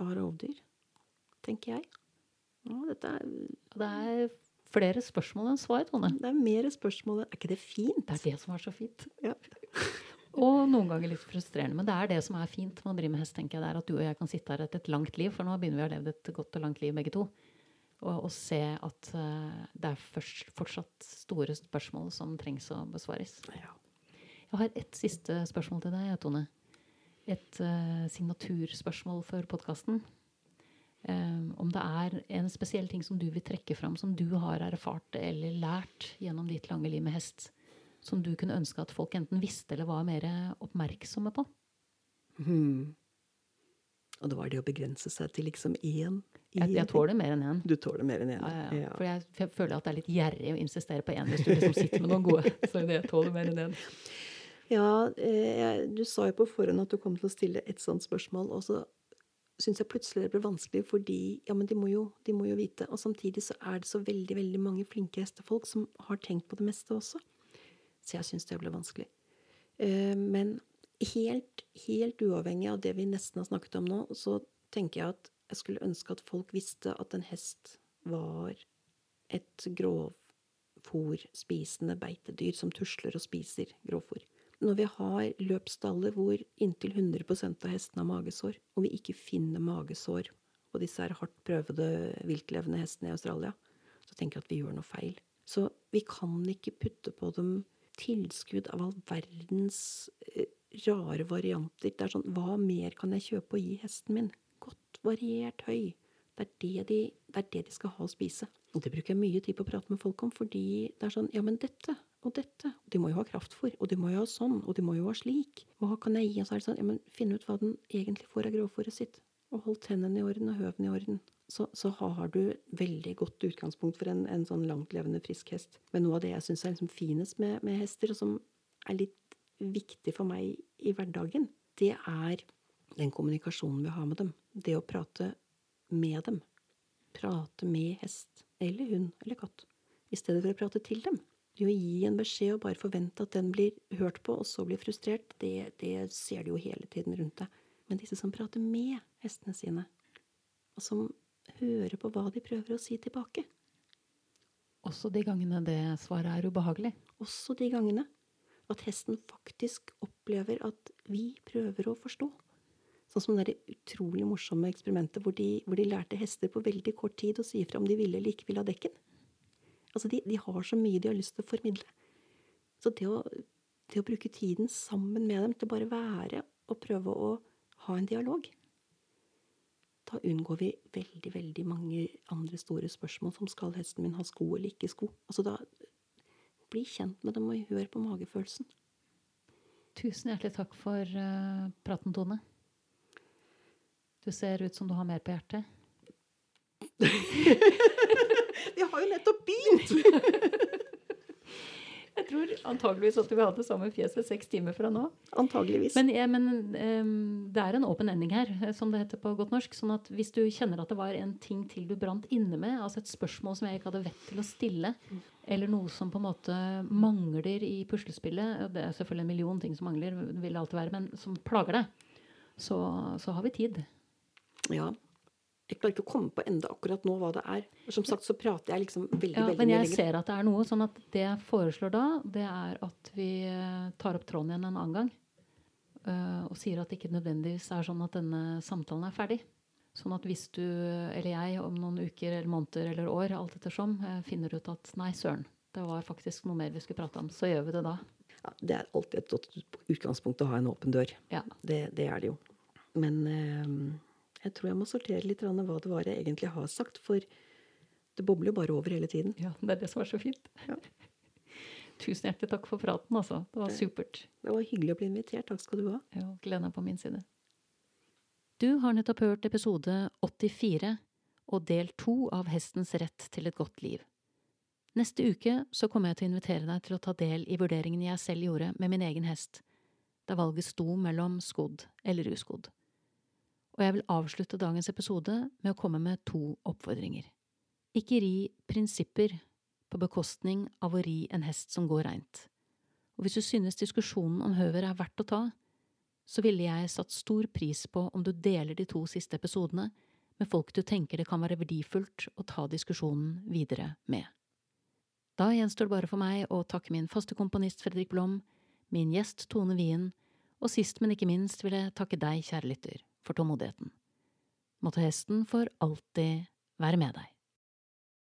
av rovdyr, tenker jeg. Ja, dette er Det er flere spørsmål enn svar, Tone. Det er mer spørsmål. Er ikke det fint? Det er det som er så fint. Ja. [laughs] og noen ganger litt frustrerende. Men det er det som er fint med å drive med hest, tenker jeg. Det er at du og jeg kan sitte her etter et langt liv, for nå begynner vi å ha levd et godt og langt liv begge to. Og, og se at uh, det er først, fortsatt store spørsmål som trengs å besvares. Ja. Jeg har et siste spørsmål til deg, Tone. Et uh, signaturspørsmål for podkasten. Um, om det er en spesiell ting som du vil trekke fram, som du har erfart eller lært gjennom ditt lange liv med hest, som du kunne ønske at folk enten visste eller var mer oppmerksomme på? Hmm. Og det var det å begrense seg til liksom én. Jeg, jeg tåler mer enn én. Du tåler mer enn én. Ja, ja, ja. For jeg, jeg, føler at det er litt gjerrig å insistere på én hvis du liksom sitter med noen gode. [laughs] Så jeg tåler mer enn én. Ja, jeg, du sa jo på forhånd at du kom til å stille et sånt spørsmål. Og så syns jeg plutselig det ble vanskelig, fordi ja, men de må, jo, de må, jo, vite. Og samtidig så er det så veldig veldig mange flinke hestefolk som har tenkt på det meste også. Så jeg syns det ble vanskelig. Uh, men helt, helt uavhengig av det vi nesten har snakket om nå, så tenker jeg at jeg skulle ønske at folk visste at en hest var et grovfòrspisende beitedyr som tusler og spiser grovfòr når vi har løpsstaller hvor inntil 100% av hestene har magesår, og vi ikke finner magesår på disse hardt prøvede viltlevende hestene i Australia, så tenker jeg at vi gjør noe feil. Så vi kan ikke putte på dem tilskudd av all verdens eh, rare varianter. Det er sånn Hva mer kan jeg kjøpe og gi hesten min? Godt variert høy. Det er det, de, det er det de skal ha å spise. Og det bruker jeg mye tid på å prate med folk om, fordi det er sånn Ja, men dette og dette. De må jo ha kraftfôr, og de må jo ha sånn, og de må jo ha slik. Hva kan jeg gi? Og så er det sånn, ja, men Finn ut hva den egentlig får av grovfôret sitt. Og hold tennene i orden og høvene i orden. Så, så, har du veldig godt utgangspunkt for en, en sånn langtlevende, frisk hest. Men noe av det jeg syns er liksom finest med, med, hester, og som er litt viktig for meg i hverdagen, det er den kommunikasjonen vi har med dem. Det å prate med dem. Prate med hest eller hund eller katt. I stedet for å prate til dem. Det å gi en beskjed og bare forvente at den blir hørt på, og så blir frustrert, det, det ser du jo hele tiden rundt deg. Men disse som prater med hestene sine, og som hører på hva de prøver å si tilbake Også de gangene det svaret er ubehagelig? Også de gangene. At hesten faktisk opplever at vi prøver å forstå. Sånn som det utrolig morsomme eksperimentet hvor de, hvor de lærte hester på veldig kort tid å si ifra om de ville eller ikke ville ha dekken. Altså, de, de, har så mye de har lyst til å formidle. Så det å, det å bruke tiden sammen med dem til bare være og prøve å ha en dialog Da unngår vi veldig, veldig mange andre store spørsmål som skal hesten min ha sko eller ikke sko. Altså da Bli kjent med dem og hør på magefølelsen. Tusen hjertelig takk for uh, praten, Tone. Du ser ut som du har mer på hjertet. [laughs] Vi har jo nettopp begynt! [laughs] Jeg tror antageligvis at du vil ha det samme fjeset seks timer fra nå. Antageligvis. Men, ja, men um, det er en åpen ending her, eh, som det heter på godt norsk. sånn at hvis du kjenner at det var en ting til du brant inne med, altså et spørsmål som jeg ikke hadde vett til å stille, eller noe som på en måte mangler i puslespillet Det er selvfølgelig en million ting som mangler, vil det alltid være, men som plager deg, så, så har vi tid. Ja. Jeg klarer ikke å komme på enda akkurat nå hva det er. Som sagt så prater jeg liksom veldig, ja, veldig Men jeg ser at det er noe. sånn at det jeg foreslår da, det er at vi eh, tar opp tråden igjen en annen gang. Uh, og sier at det ikke nødvendigvis er sånn at denne samtalen er ferdig. Sånn at hvis du eller jeg om noen uker eller måneder eller år alt ettersom, uh, finner ut at nei, søren, det var faktisk noe mer vi skulle prate om, så gjør vi det da. Ja, det er alltid et godt utgangspunkt å ha en åpen dør. Ja. Det, det er det jo. Men uh, jeg tror jeg må sortere litt hva det var jeg egentlig har sagt, for det bobler jo bare over hele tiden. Ja, Det er det som er så fint. Ja. [laughs] Tusen hjertelig takk for praten, altså. Det var supert. Det var hyggelig å bli invitert. Takk skal du ha. Ja, Gleden er på min side. Du har nettopp hørt episode 84 og del to av Hestens rett til et godt liv. Neste uke så kommer jeg til å invitere deg til å ta del i vurderingen jeg selv gjorde med min egen hest, da valget sto mellom skodd eller uskodd og jeg vil avslutte dagens episode med å komme med to oppfordringer. Ikke ri prinsipper på bekostning av å ri en hest som går reint. Og hvis du synes diskusjonen om høver er verdt å ta, så ville jeg satt stor pris på om du deler de to siste episodene med folk du tenker det kan være verdifullt å ta diskusjonen videre med. Da gjenstår det bare for meg å takke min faste komponist Fredrik Blom, min gjest Tone Wien, og sist, men ikke minst vil jeg takke deg, kjære lytter, for tålmodigheten. Måtte hesten for alltid være med deg.